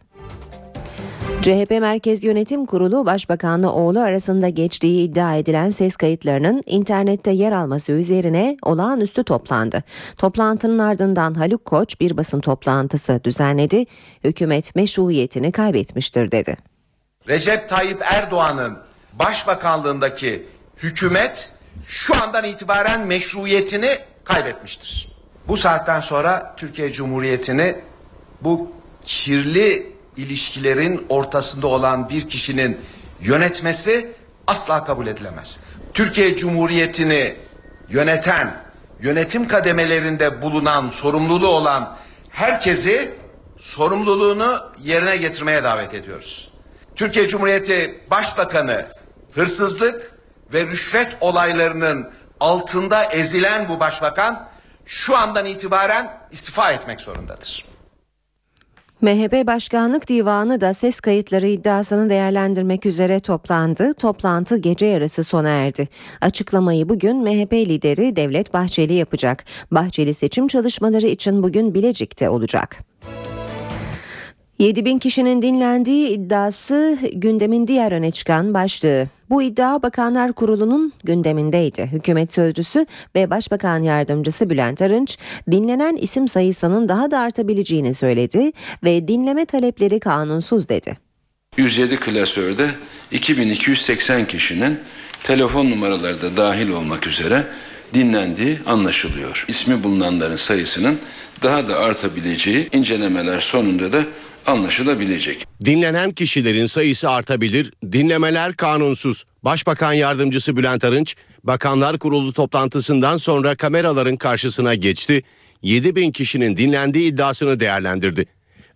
CHP Merkez Yönetim Kurulu Başbakanla oğlu arasında geçtiği iddia edilen ses kayıtlarının internette yer alması üzerine olağanüstü toplandı. Toplantının ardından Haluk Koç bir basın toplantısı düzenledi. Hükümet meşruiyetini kaybetmiştir dedi. Recep Tayyip Erdoğan'ın başbakanlığındaki hükümet şu andan itibaren meşruiyetini kaybetmiştir. Bu saatten sonra Türkiye Cumhuriyeti'ni bu kirli ilişkilerin ortasında olan bir kişinin yönetmesi asla kabul edilemez. Türkiye Cumhuriyeti'ni yöneten, yönetim kademelerinde bulunan, sorumluluğu olan herkesi sorumluluğunu yerine getirmeye davet ediyoruz. Türkiye Cumhuriyeti Başbakanı hırsızlık ve rüşvet olaylarının altında ezilen bu başbakan şu andan itibaren istifa etmek zorundadır. MHP Başkanlık Divanı da ses kayıtları iddiasını değerlendirmek üzere toplandı. Toplantı gece yarısı sona erdi. Açıklamayı bugün MHP lideri Devlet Bahçeli yapacak. Bahçeli seçim çalışmaları için bugün Bilecik'te olacak. 7 bin kişinin dinlendiği iddiası gündemin diğer öne çıkan başlığı. Bu iddia Bakanlar Kurulu'nun gündemindeydi. Hükümet sözcüsü ve Başbakan Yardımcısı Bülent Arınç dinlenen isim sayısının daha da artabileceğini söyledi ve dinleme talepleri kanunsuz dedi. 107 klasörde 2280 kişinin telefon numaraları da dahil olmak üzere dinlendiği anlaşılıyor. İsmi bulunanların sayısının daha da artabileceği incelemeler sonunda da anlaşılabilecek. Dinlenen kişilerin sayısı artabilir, dinlemeler kanunsuz. Başbakan Yardımcısı Bülent Arınç, Bakanlar Kurulu toplantısından sonra kameraların karşısına geçti, 7 bin kişinin dinlendiği iddiasını değerlendirdi.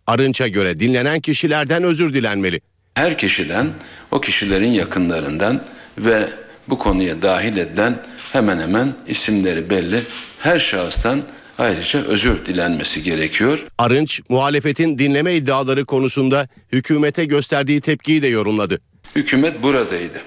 Arınç'a göre dinlenen kişilerden özür dilenmeli. Her kişiden, o kişilerin yakınlarından ve bu konuya dahil edilen hemen hemen isimleri belli her şahıstan ayrıca özür dilenmesi gerekiyor. Arınç muhalefetin dinleme iddiaları konusunda hükümete gösterdiği tepkiyi de yorumladı. Hükümet buradaydı.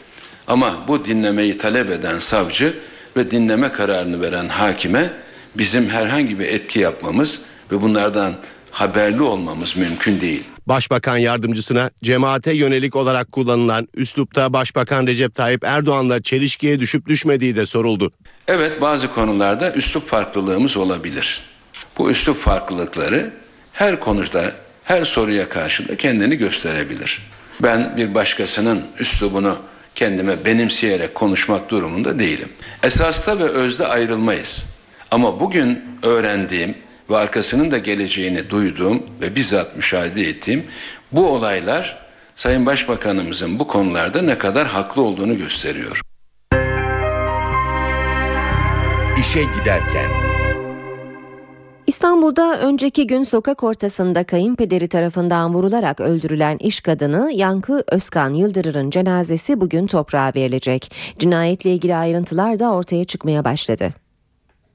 Ama bu dinlemeyi talep eden savcı ve dinleme kararını veren hakime bizim herhangi bir etki yapmamız ve bunlardan haberli olmamız mümkün değil. Başbakan yardımcısına cemaate yönelik olarak kullanılan üslupta Başbakan Recep Tayyip Erdoğan'la çelişkiye düşüp düşmediği de soruldu. Evet bazı konularda üslup farklılığımız olabilir. Bu üslup farklılıkları her konuda her soruya karşı da kendini gösterebilir. Ben bir başkasının üslubunu kendime benimseyerek konuşmak durumunda değilim. Esasta ve özde ayrılmayız. Ama bugün öğrendiğim ve arkasının da geleceğini duyduğum ve bizzat müşahede ettiğim bu olaylar Sayın Başbakanımızın bu konularda ne kadar haklı olduğunu gösteriyor. İşe giderken İstanbul'da önceki gün sokak ortasında kayınpederi tarafından vurularak öldürülen iş kadını Yankı Özkan Yıldırır'ın cenazesi bugün toprağa verilecek. Cinayetle ilgili ayrıntılar da ortaya çıkmaya başladı.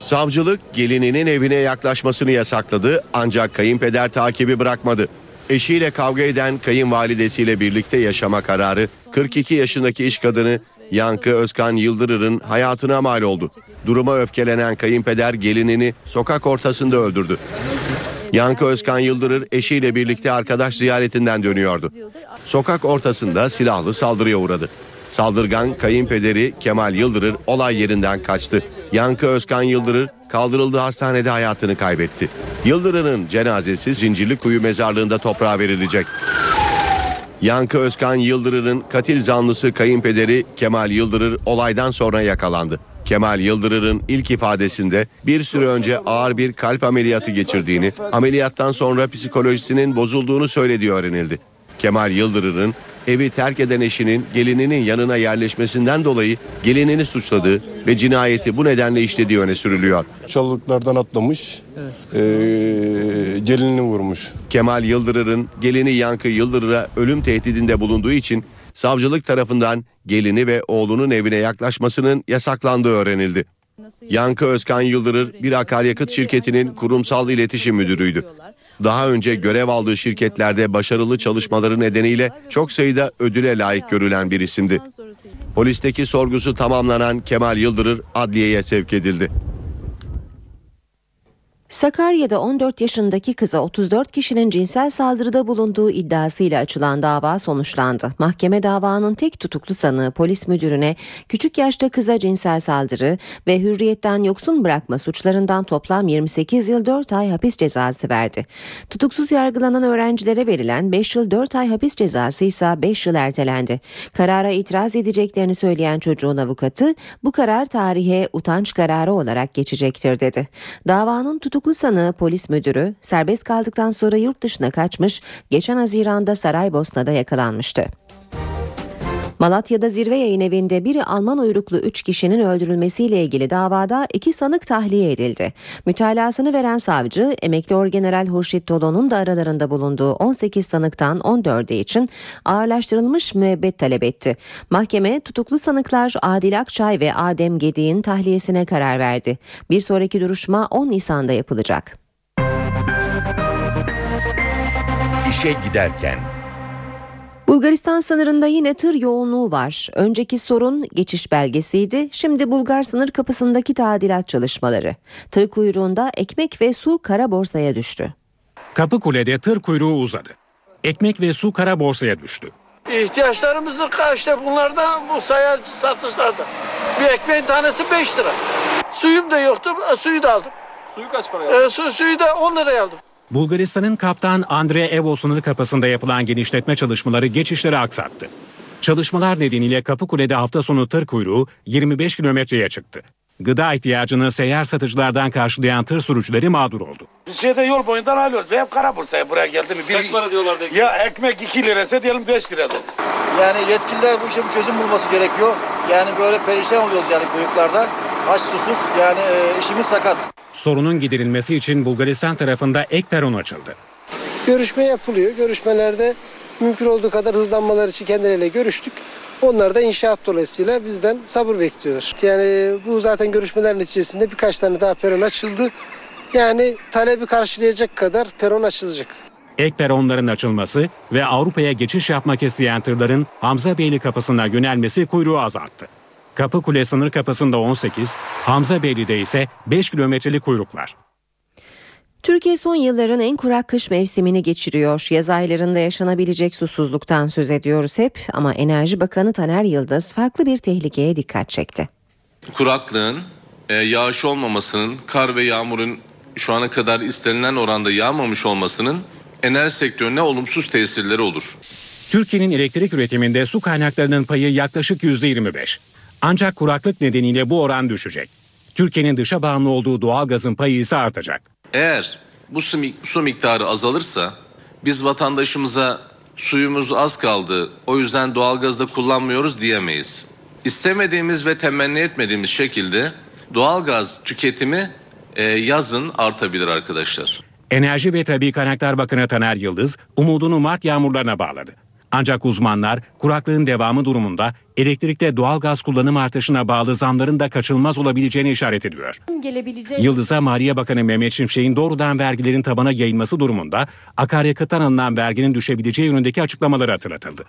Savcılık gelininin evine yaklaşmasını yasakladı ancak kayınpeder takibi bırakmadı. Eşiyle kavga eden kayınvalidesiyle birlikte yaşama kararı 42 yaşındaki iş kadını Yankı Özkan Yıldırır'ın hayatına mal oldu. Duruma öfkelenen kayınpeder gelinini sokak ortasında öldürdü. Yankı Özkan Yıldırır eşiyle birlikte arkadaş ziyaretinden dönüyordu. Sokak ortasında silahlı saldırıya uğradı. Saldırgan kayınpederi Kemal Yıldırır olay yerinden kaçtı. Yankı Özkan Yıldırır kaldırıldığı hastanede hayatını kaybetti. Yıldırır'ın cenazesi Zincirlikuyu mezarlığında toprağa verilecek. Yankı Özkan Yıldırır'ın katil zanlısı kayınpederi Kemal Yıldırır olaydan sonra yakalandı. Kemal Yıldırır'ın ilk ifadesinde bir süre önce ağır bir kalp ameliyatı geçirdiğini, ameliyattan sonra psikolojisinin bozulduğunu söylediği öğrenildi. Kemal Yıldırır'ın evi terk eden eşinin gelininin yanına yerleşmesinden dolayı gelinini suçladığı ve cinayeti bu nedenle işlediği öne sürülüyor. Çalılıklardan atlamış, ee, gelinini vurmuş. Kemal Yıldırır'ın gelini Yankı Yıldırır'a ölüm tehdidinde bulunduğu için savcılık tarafından gelini ve oğlunun evine yaklaşmasının yasaklandığı öğrenildi. Yankı Özkan Yıldırır bir akaryakıt şirketinin kurumsal iletişim müdürüydü. Daha önce görev aldığı şirketlerde başarılı çalışmaları nedeniyle çok sayıda ödüle layık görülen bir isimdi. Polisteki sorgusu tamamlanan Kemal Yıldırır adliyeye sevk edildi. Sakarya'da 14 yaşındaki kıza 34 kişinin cinsel saldırıda bulunduğu iddiasıyla açılan dava sonuçlandı. Mahkeme davanın tek tutuklu sanığı polis müdürüne küçük yaşta kıza cinsel saldırı ve hürriyetten yoksun bırakma suçlarından toplam 28 yıl 4 ay hapis cezası verdi. Tutuksuz yargılanan öğrencilere verilen 5 yıl 4 ay hapis cezası ise 5 yıl ertelendi. Karara itiraz edeceklerini söyleyen çocuğun avukatı bu karar tarihe utanç kararı olarak geçecektir dedi. Davanın tutuklu Tutuklu sanığı polis müdürü serbest kaldıktan sonra yurt dışına kaçmış, geçen Haziran'da Saraybosna'da yakalanmıştı. Malatya'da zirve yayın evinde biri Alman uyruklu 3 kişinin öldürülmesiyle ilgili davada iki sanık tahliye edildi. Mütalasını veren savcı emekli orgeneral Hurşit Dolo'nun da aralarında bulunduğu 18 sanıktan 14'ü için ağırlaştırılmış müebbet talep etti. Mahkeme tutuklu sanıklar Adil Akçay ve Adem Gedik'in tahliyesine karar verdi. Bir sonraki duruşma 10 Nisan'da yapılacak. İşe giderken Bulgaristan sınırında yine tır yoğunluğu var. Önceki sorun geçiş belgesiydi. Şimdi Bulgar sınır kapısındaki tadilat çalışmaları. Tır kuyruğunda ekmek ve su kara borsaya düştü. Kapıkule'de tır kuyruğu uzadı. Ekmek ve su kara borsaya düştü. İhtiyaçlarımızı işte bunlarda bu sayar satışlarda. Bir ekmeğin tanesi 5 lira. Suyum da yoktu. Suyu da aldım. Suyu kaç paraya? E, su, suyu da 10 liraya aldım. Bulgaristan'ın kaptan Andre Evo sınır kapısında yapılan genişletme çalışmaları geçişleri aksattı. Çalışmalar nedeniyle Kapıkule'de hafta sonu tır kuyruğu 25 kilometreye çıktı. Gıda ihtiyacını seyyar satıcılardan karşılayan tır sürücüleri mağdur oldu. Biz şeyde yol boyundan alıyoruz. Ve hep Karabursa'ya buraya geldi mi? Kaç para diyorlar? Ya ekmek 2 lirası diyelim 5 lira. Yani yetkililer bu işe bir çözüm bulması gerekiyor. Yani böyle perişan oluyoruz yani kuyruklarda. Aç susuz yani e, işimiz sakat. Sorunun giderilmesi için Bulgaristan tarafında ek peron açıldı. Görüşme yapılıyor. Görüşmelerde mümkün olduğu kadar hızlanmalar için kendileriyle görüştük. Onlar da inşaat dolayısıyla bizden sabır bekliyorlar. Yani bu zaten görüşmeler neticesinde birkaç tane daha peron açıldı. Yani talebi karşılayacak kadar peron açılacak. Ek peronların açılması ve Avrupa'ya geçiş yapmak isteyen tırların Hamza Beyli kapısına yönelmesi kuyruğu azalttı. Kapıkule sınır kapısında 18, Hamza Beyli'de ise 5 kilometrelik kuyruklar. Türkiye son yılların en kurak kış mevsimini geçiriyor. Yaz aylarında yaşanabilecek susuzluktan söz ediyoruz hep ama Enerji Bakanı Taner Yıldız farklı bir tehlikeye dikkat çekti. Kuraklığın, e, yağış olmamasının, kar ve yağmurun şu ana kadar istenilen oranda yağmamış olmasının enerji sektörüne olumsuz tesirleri olur. Türkiye'nin elektrik üretiminde su kaynaklarının payı yaklaşık %25. Ancak kuraklık nedeniyle bu oran düşecek. Türkiye'nin dışa bağımlı olduğu doğal gazın payı ise artacak. Eğer bu su, miktarı azalırsa biz vatandaşımıza suyumuz az kaldı o yüzden doğalgazda kullanmıyoruz diyemeyiz. İstemediğimiz ve temenni etmediğimiz şekilde doğalgaz tüketimi e, yazın artabilir arkadaşlar. Enerji ve Tabi Kaynaklar Bakanı Taner Yıldız umudunu Mart yağmurlarına bağladı. Ancak uzmanlar kuraklığın devamı durumunda elektrikte doğal gaz kullanım artışına bağlı zamların da kaçınılmaz olabileceğini işaret ediyor. Yıldız'a Maliye Bakanı Mehmet Şimşek'in doğrudan vergilerin tabana yayılması durumunda akaryakıttan alınan verginin düşebileceği yönündeki açıklamaları hatırlatıldı.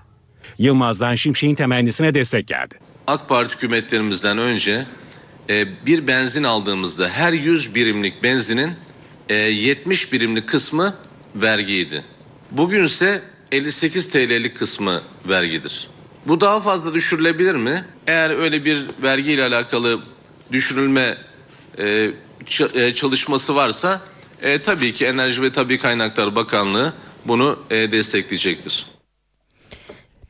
Yılmaz'dan Şimşek'in temennisine destek geldi. AK Parti hükümetlerimizden önce e, bir benzin aldığımızda her 100 birimlik benzinin e, 70 birimlik kısmı vergiydi. Bugünse 58 TL'lik kısmı vergidir. Bu daha fazla düşürülebilir mi? Eğer öyle bir vergi ile alakalı düşürülme e, çalışması varsa e, tabii ki Enerji ve Tabi Kaynaklar Bakanlığı bunu e, destekleyecektir.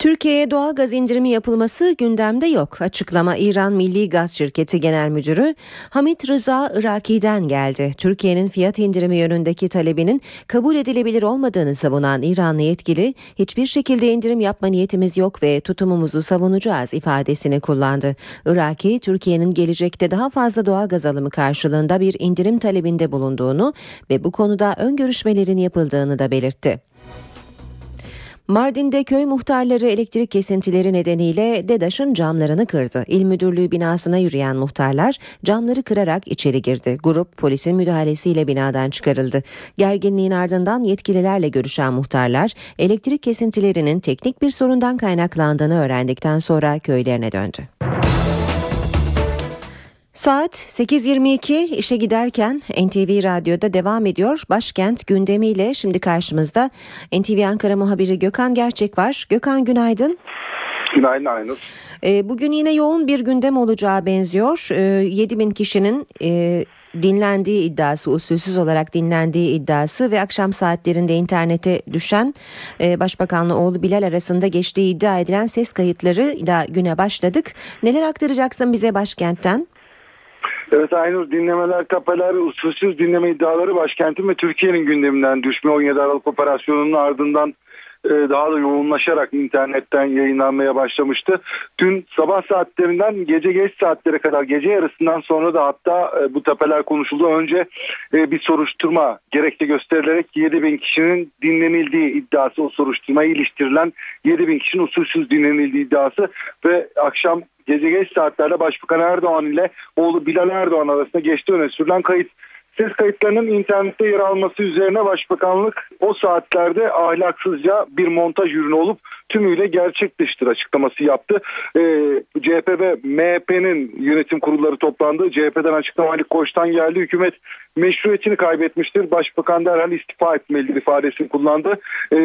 Türkiye'ye doğal gaz indirimi yapılması gündemde yok. Açıklama İran Milli Gaz Şirketi Genel Müdürü Hamit Rıza Iraki'den geldi. Türkiye'nin fiyat indirimi yönündeki talebinin kabul edilebilir olmadığını savunan İranlı yetkili, hiçbir şekilde indirim yapma niyetimiz yok ve tutumumuzu savunacağız ifadesini kullandı. Iraki, Türkiye'nin gelecekte daha fazla doğal gaz alımı karşılığında bir indirim talebinde bulunduğunu ve bu konuda ön görüşmelerin yapıldığını da belirtti. Mardin'de köy muhtarları elektrik kesintileri nedeniyle DEDAŞ'ın camlarını kırdı. İl Müdürlüğü binasına yürüyen muhtarlar camları kırarak içeri girdi. Grup polisin müdahalesiyle binadan çıkarıldı. Gerginliğin ardından yetkililerle görüşen muhtarlar elektrik kesintilerinin teknik bir sorundan kaynaklandığını öğrendikten sonra köylerine döndü. Saat 8.22 işe giderken NTV Radyo'da devam ediyor. Başkent gündemiyle şimdi karşımızda NTV Ankara muhabiri Gökhan Gerçek var. Gökhan günaydın. Günaydın Aynur. Ee, bugün yine yoğun bir gündem olacağı benziyor. Ee, 7 bin kişinin e, dinlendiği iddiası, usulsüz olarak dinlendiği iddiası ve akşam saatlerinde internete düşen e, Başbakanla oğlu Bilal arasında geçtiği iddia edilen ses kayıtlarıyla güne başladık. Neler aktaracaksın bize başkentten? Evet Aynur dinlemeler, tapeler, usulsüz dinleme iddiaları başkentin ve Türkiye'nin gündeminden düşme 17 Aralık operasyonunun ardından e, daha da yoğunlaşarak internetten yayınlanmaya başlamıştı. Dün sabah saatlerinden gece geç saatlere kadar gece yarısından sonra da hatta e, bu tapeler konuşuldu. Önce e, bir soruşturma gerekçe gösterilerek 7 bin kişinin dinlenildiği iddiası o soruşturmaya iliştirilen 7 bin kişinin usulsüz dinlenildiği iddiası ve akşam gece geç saatlerde Başbakan Erdoğan ile oğlu Bilal Erdoğan arasında geçti öne sürülen kayıt ses kayıtlarının internette yer alması üzerine Başbakanlık o saatlerde ahlaksızca bir montaj ürünü olup tümüyle gerçek dıştır açıklaması yaptı. E, CHP ve MHP'nin yönetim kurulları toplandı. CHP'den açıklama Ali Koç'tan geldi. Hükümet meşruiyetini kaybetmiştir. Başbakan derhal istifa etmelidir ifadesini kullandı. E,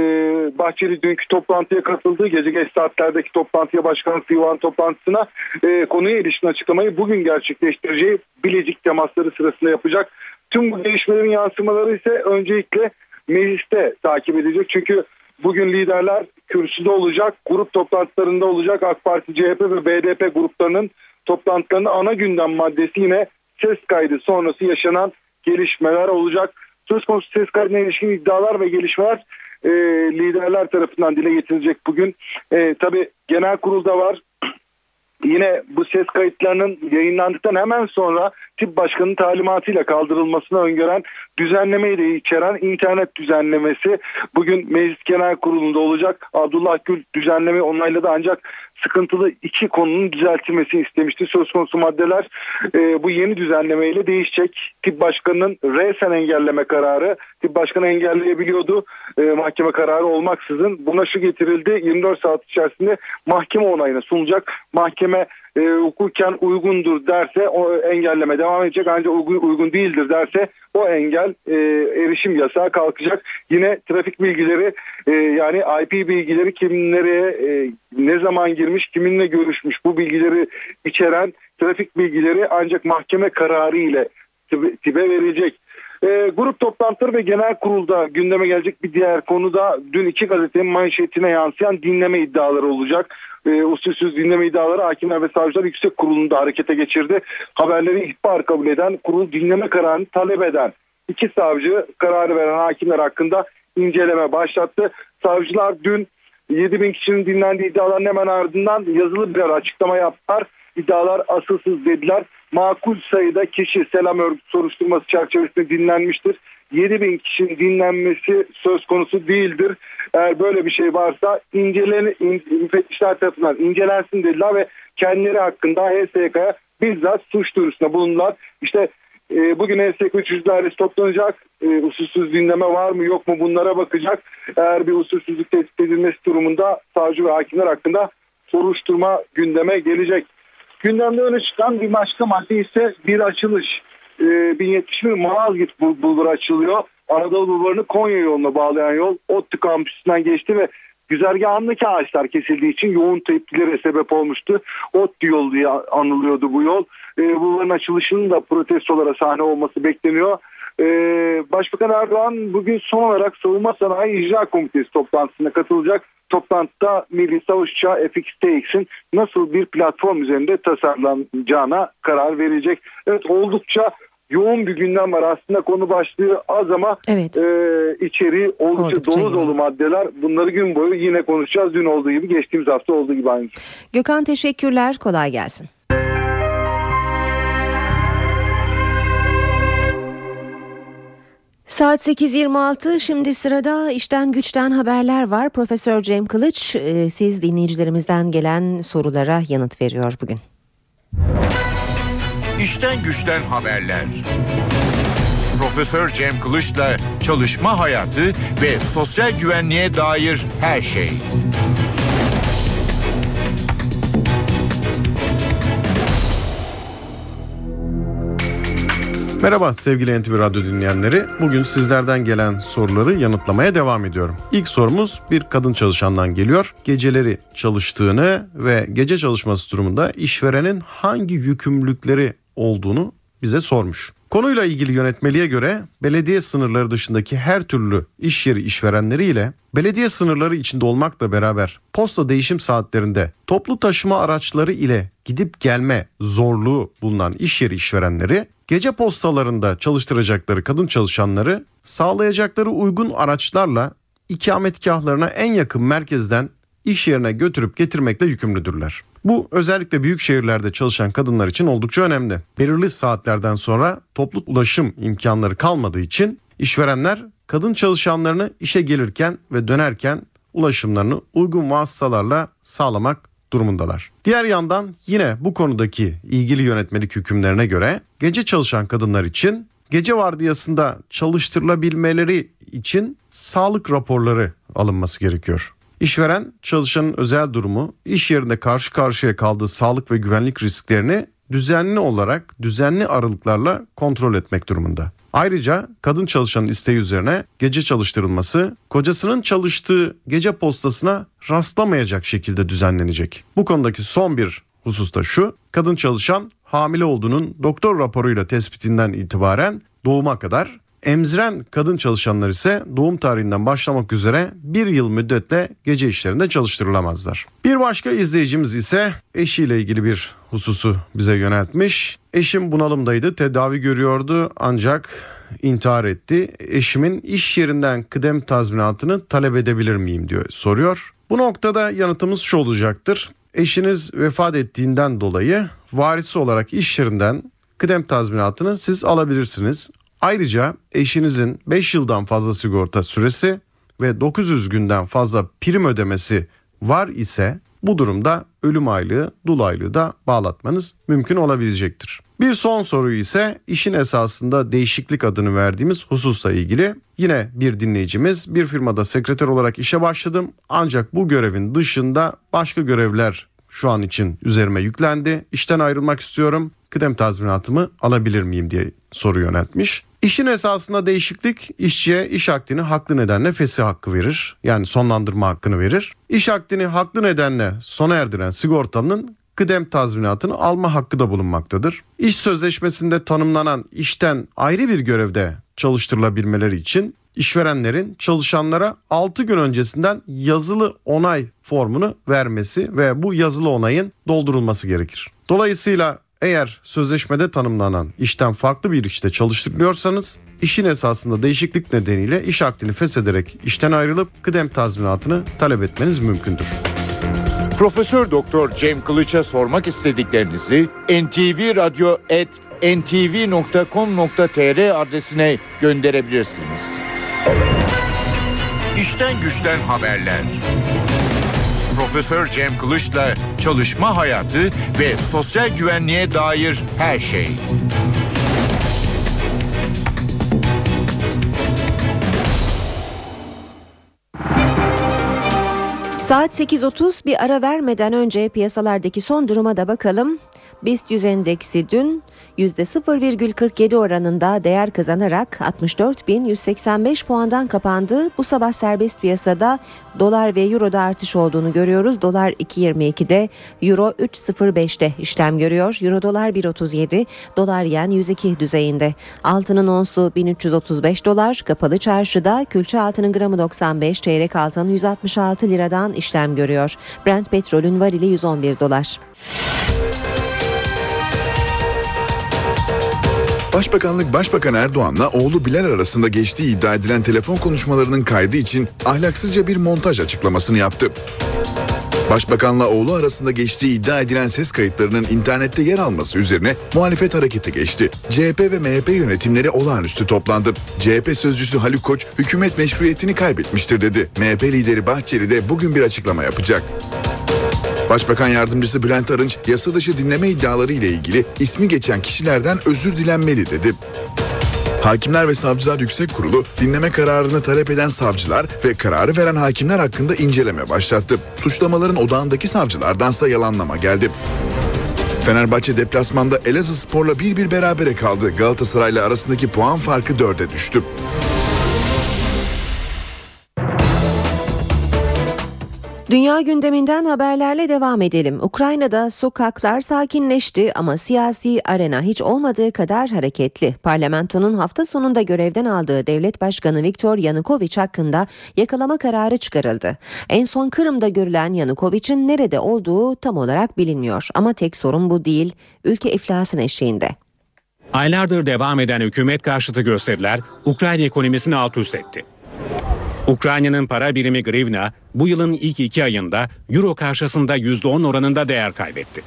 Bahçeli dünkü toplantıya katıldı. Gece geç saatlerdeki toplantıya başkanlık divan toplantısına e, konuya ilişkin açıklamayı bugün gerçekleştireceği Bilecik temasları sırasında yapacak. Tüm bu gelişmelerin yansımaları ise öncelikle mecliste takip edecek. Çünkü bugün liderler kürsüde olacak, grup toplantılarında olacak. AK Parti, CHP ve BDP gruplarının toplantılarının ana gündem maddesi yine ses kaydı sonrası yaşanan gelişmeler olacak. Söz konusu ses kaydına ilişkin iddialar ve gelişmeler e, liderler tarafından dile getirilecek bugün. E, tabii genel kurulda var. Yine bu ses kayıtlarının yayınlandıktan hemen sonra tip başkanının talimatıyla kaldırılmasını öngören düzenlemeyi de içeren internet düzenlemesi bugün meclis genel kurulunda olacak. Abdullah Gül düzenleme onayladı ancak sıkıntılı iki konunun düzeltilmesini istemişti. Söz konusu maddeler e, bu yeni düzenlemeyle değişecek. Tip başkanının resen engelleme kararı tip başkanı engelleyebiliyordu. E, mahkeme kararı olmaksızın buna şu getirildi. 24 saat içerisinde mahkeme onayına sunulacak. Mahkeme e, hukuken uygundur derse o engelleme devam edecek ancak uygun, uygun değildir derse o engel e, erişim yasağı kalkacak. Yine trafik bilgileri e, yani IP bilgileri kim nereye e, ne zaman girmiş kiminle görüşmüş bu bilgileri içeren trafik bilgileri ancak mahkeme kararı ile tibe verilecek. E, grup toplantıları ve genel kurulda gündeme gelecek bir diğer konu da dün iki gazetenin manşetine yansıyan dinleme iddiaları olacak. E, usulsüz dinleme iddiaları Hakimler ve Savcılar Yüksek Kurulu'nda harekete geçirdi. Haberleri ihbar kabul eden, kurul dinleme kararını talep eden iki savcı kararı veren hakimler hakkında inceleme başlattı. Savcılar dün 7 bin kişinin dinlendiği iddiaların hemen ardından yazılı bir açıklama yaptılar. İddialar asılsız dediler makul sayıda kişi selam örgütü soruşturması çerçevesinde dinlenmiştir. 7 bin kişinin dinlenmesi söz konusu değildir. Eğer böyle bir şey varsa incelen, in, müfettişler tarafından incelensin dediler ve kendileri hakkında HSK'ya bizzat suç duyurusunda bulundular. İşte e, bugün HSK 300 dairesi toplanacak. E, usulsüz dinleme var mı yok mu bunlara bakacak. Eğer bir usulsüzlük tespit edilmesi durumunda savcı ve hakimler hakkında soruşturma gündeme gelecek. Gündemde öne çıkan bir başka madde ise bir açılış. E, ee, 1071 Malazgirt bulvarı açılıyor. Anadolu bulvarını Konya yoluna bağlayan yol ODTÜ kampüsünden geçti ve güzergahındaki ağaçlar kesildiği için yoğun tepkilere sebep olmuştu. ODTÜ yolu diye anılıyordu bu yol. E, bulvarın açılışının da protestolara sahne olması bekleniyor. Ee, Başbakan Erdoğan bugün son olarak Savunma Sanayi İcra Komitesi toplantısına katılacak. Toplantıda Milli Savaş Uçağı FX-TX'in nasıl bir platform üzerinde tasarlanacağına karar verecek. Evet oldukça yoğun bir gündem var. Aslında konu başlığı az ama evet. e, içeriği oldukça, oldukça dolu dolu maddeler. Bunları gün boyu yine konuşacağız. Dün olduğu gibi geçtiğimiz hafta olduğu gibi aynı. Gökhan teşekkürler. Kolay gelsin. Saat 8.26 şimdi sırada işten güçten haberler var. Profesör Cem Kılıç e, siz dinleyicilerimizden gelen sorulara yanıt veriyor bugün. İşten güçten haberler. Profesör Cem Kılıç'la çalışma hayatı ve sosyal güvenliğe dair her şey. Merhaba sevgili NTV Radyo dinleyenleri. Bugün sizlerden gelen soruları yanıtlamaya devam ediyorum. İlk sorumuz bir kadın çalışandan geliyor. Geceleri çalıştığını ve gece çalışması durumunda işverenin hangi yükümlülükleri olduğunu bize sormuş. Konuyla ilgili yönetmeliğe göre belediye sınırları dışındaki her türlü iş yeri işverenleri ile belediye sınırları içinde olmakla beraber posta değişim saatlerinde toplu taşıma araçları ile gidip gelme zorluğu bulunan iş yeri işverenleri gece postalarında çalıştıracakları kadın çalışanları sağlayacakları uygun araçlarla ikametgahlarına en yakın merkezden iş yerine götürüp getirmekle yükümlüdürler. Bu özellikle büyük şehirlerde çalışan kadınlar için oldukça önemli. Belirli saatlerden sonra toplu ulaşım imkanları kalmadığı için işverenler kadın çalışanlarını işe gelirken ve dönerken ulaşımlarını uygun vasıtalarla sağlamak durumundalar. Diğer yandan yine bu konudaki ilgili yönetmelik hükümlerine göre gece çalışan kadınlar için gece vardiyasında çalıştırılabilmeleri için sağlık raporları alınması gerekiyor. İşveren çalışanın özel durumu, iş yerinde karşı karşıya kaldığı sağlık ve güvenlik risklerini düzenli olarak düzenli aralıklarla kontrol etmek durumunda. Ayrıca kadın çalışanın isteği üzerine gece çalıştırılması kocasının çalıştığı gece postasına rastlamayacak şekilde düzenlenecek. Bu konudaki son bir husus da şu. Kadın çalışan hamile olduğunun doktor raporuyla tespitinden itibaren doğuma kadar Emziren kadın çalışanlar ise doğum tarihinden başlamak üzere bir yıl müddetle gece işlerinde çalıştırılamazlar. Bir başka izleyicimiz ise eşiyle ilgili bir hususu bize yöneltmiş. Eşim bunalımdaydı, tedavi görüyordu ancak intihar etti. Eşimin iş yerinden kıdem tazminatını talep edebilir miyim diyor soruyor. Bu noktada yanıtımız şu olacaktır. Eşiniz vefat ettiğinden dolayı varisi olarak iş yerinden kıdem tazminatını siz alabilirsiniz. Ayrıca eşinizin 5 yıldan fazla sigorta süresi ve 900 günden fazla prim ödemesi var ise bu durumda ölüm aylığı, dul aylığı da bağlatmanız mümkün olabilecektir. Bir son soru ise işin esasında değişiklik adını verdiğimiz hususla ilgili. Yine bir dinleyicimiz bir firmada sekreter olarak işe başladım ancak bu görevin dışında başka görevler şu an için üzerime yüklendi. İşten ayrılmak istiyorum. Kıdem tazminatımı alabilir miyim diye soru yöneltmiş. İşin esasında değişiklik işçiye iş akdini haklı nedenle fesih hakkı verir. Yani sonlandırma hakkını verir. İş akdini haklı nedenle sona erdiren sigortalının kıdem tazminatını alma hakkı da bulunmaktadır. İş sözleşmesinde tanımlanan işten ayrı bir görevde çalıştırılabilmeleri için işverenlerin çalışanlara 6 gün öncesinden yazılı onay formunu vermesi ve bu yazılı onayın doldurulması gerekir. Dolayısıyla eğer sözleşmede tanımlanan işten farklı bir işte çalıştırılıyorsanız işin esasında değişiklik nedeniyle iş akdini feshederek işten ayrılıp kıdem tazminatını talep etmeniz mümkündür. Profesör Doktor Cem Kılıç'a sormak istediklerinizi ntvradio.ntv.com.tr adresine gönderebilirsiniz. İşten güçten haberler. Profesör Cem Kılıç'la çalışma hayatı ve sosyal güvenliğe dair her şey. Saat 8.30 bir ara vermeden önce piyasalardaki son duruma da bakalım. BIST 100 endeksi dün %0,47 oranında değer kazanarak 64.185 puandan kapandı. Bu sabah serbest piyasada dolar ve euroda artış olduğunu görüyoruz. Dolar 2.22'de, euro 3.05'te işlem görüyor. Euro dolar 1.37, dolar yen 102 düzeyinde. Altının onsu 1335 dolar, kapalı çarşıda külçe altının gramı 95, çeyrek altın 166 liradan işlem görüyor. Brent petrolün varili 111 dolar. Başbakanlık Başbakan Erdoğan'la oğlu Bilal arasında geçtiği iddia edilen telefon konuşmalarının kaydı için ahlaksızca bir montaj açıklamasını yaptı. Başbakanla oğlu arasında geçtiği iddia edilen ses kayıtlarının internette yer alması üzerine muhalefet harekete geçti. CHP ve MHP yönetimleri olağanüstü toplandı. CHP sözcüsü Haluk Koç hükümet meşruiyetini kaybetmiştir dedi. MHP lideri Bahçeli de bugün bir açıklama yapacak. Başbakan yardımcısı Bülent Arınç yasa dışı dinleme iddiaları ile ilgili ismi geçen kişilerden özür dilenmeli dedi. Hakimler ve Savcılar Yüksek Kurulu dinleme kararını talep eden savcılar ve kararı veren hakimler hakkında inceleme başlattı. Suçlamaların odağındaki savcılardansa yalanlama geldi. Fenerbahçe deplasmanda Elazığ Spor'la 1-1 berabere kaldı. Galatasaray'la arasındaki puan farkı 4'e düştü. Dünya gündeminden haberlerle devam edelim. Ukrayna'da sokaklar sakinleşti ama siyasi arena hiç olmadığı kadar hareketli. Parlamentonun hafta sonunda görevden aldığı devlet başkanı Viktor Yanukovych hakkında yakalama kararı çıkarıldı. En son Kırım'da görülen Yanukovych'in nerede olduğu tam olarak bilinmiyor. Ama tek sorun bu değil, ülke iflasın eşiğinde. Aylardır devam eden hükümet karşıtı gösteriler Ukrayna ekonomisini alt üst etti. Ukrayna'nın para birimi grivna bu yılın ilk iki ayında euro karşısında %10 oranında değer kaybetti.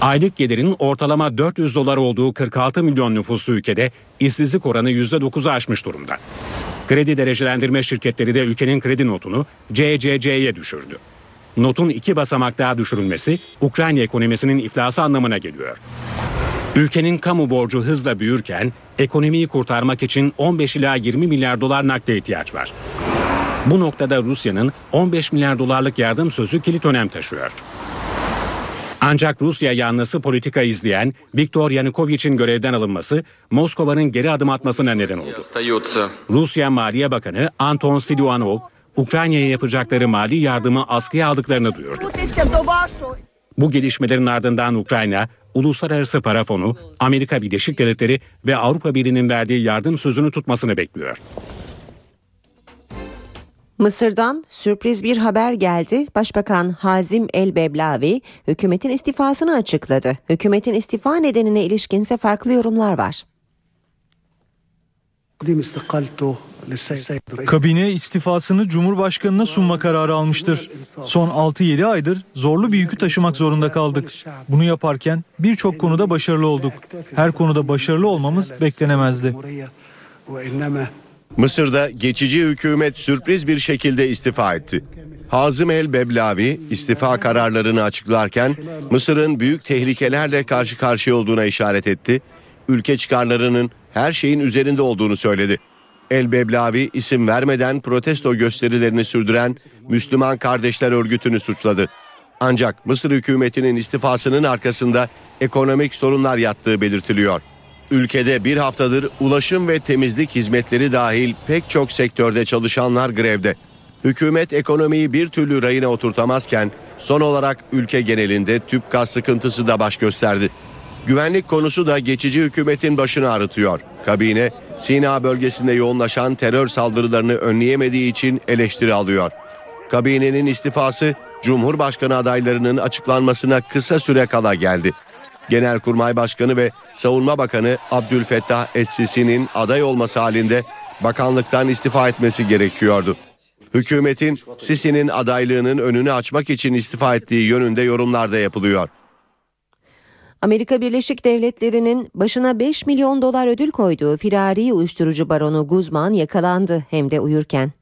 Aylık gelirin ortalama 400 dolar olduğu 46 milyon nüfuslu ülkede işsizlik oranı %9'u aşmış durumda. Kredi derecelendirme şirketleri de ülkenin kredi notunu CCC'ye düşürdü. Notun iki basamak daha düşürülmesi Ukrayna ekonomisinin iflası anlamına geliyor. Ülkenin kamu borcu hızla büyürken ekonomiyi kurtarmak için 15 ila 20 milyar dolar nakde ihtiyaç var. Bu noktada Rusya'nın 15 milyar dolarlık yardım sözü kilit önem taşıyor. Ancak Rusya yanlısı politika izleyen Viktor Yanukovych'in görevden alınması Moskova'nın geri adım atmasına neden oldu. Rusya Maliye Bakanı Anton Siluanov, Ukrayna'ya yapacakları mali yardımı askıya aldıklarını duyurdu. Bu gelişmelerin ardından Ukrayna, Uluslararası Para Fonu, Amerika Birleşik Devletleri ve Avrupa Birliği'nin verdiği yardım sözünü tutmasını bekliyor. Mısır'dan sürpriz bir haber geldi. Başbakan Hazim El Beblavi hükümetin istifasını açıkladı. Hükümetin istifa nedenine ilişkinse farklı yorumlar var. Kabine istifasını Cumhurbaşkanı'na sunma kararı almıştır. Son 6-7 aydır zorlu bir yükü taşımak zorunda kaldık. Bunu yaparken birçok konuda başarılı olduk. Her konuda başarılı olmamız beklenemezdi. Mısır'da geçici hükümet sürpriz bir şekilde istifa etti. Hazım El Beblavi istifa kararlarını açıklarken Mısır'ın büyük tehlikelerle karşı karşıya olduğuna işaret etti. Ülke çıkarlarının her şeyin üzerinde olduğunu söyledi. El Beblavi isim vermeden protesto gösterilerini sürdüren Müslüman Kardeşler Örgütü'nü suçladı. Ancak Mısır hükümetinin istifasının arkasında ekonomik sorunlar yattığı belirtiliyor. Ülkede bir haftadır ulaşım ve temizlik hizmetleri dahil pek çok sektörde çalışanlar grevde. Hükümet ekonomiyi bir türlü rayına oturtamazken son olarak ülke genelinde tüp gaz sıkıntısı da baş gösterdi. Güvenlik konusu da geçici hükümetin başını ağrıtıyor. Kabine Sina bölgesinde yoğunlaşan terör saldırılarını önleyemediği için eleştiri alıyor. Kabinenin istifası Cumhurbaşkanı adaylarının açıklanmasına kısa süre kala geldi. Genelkurmay Başkanı ve Savunma Bakanı Abdülfettah Es-Sisi'nin aday olması halinde bakanlıktan istifa etmesi gerekiyordu. Hükümetin Sisi'nin adaylığının önünü açmak için istifa ettiği yönünde yorumlar da yapılıyor. Amerika Birleşik Devletleri'nin başına 5 milyon dolar ödül koyduğu firari uyuşturucu baronu Guzman yakalandı hem de uyurken.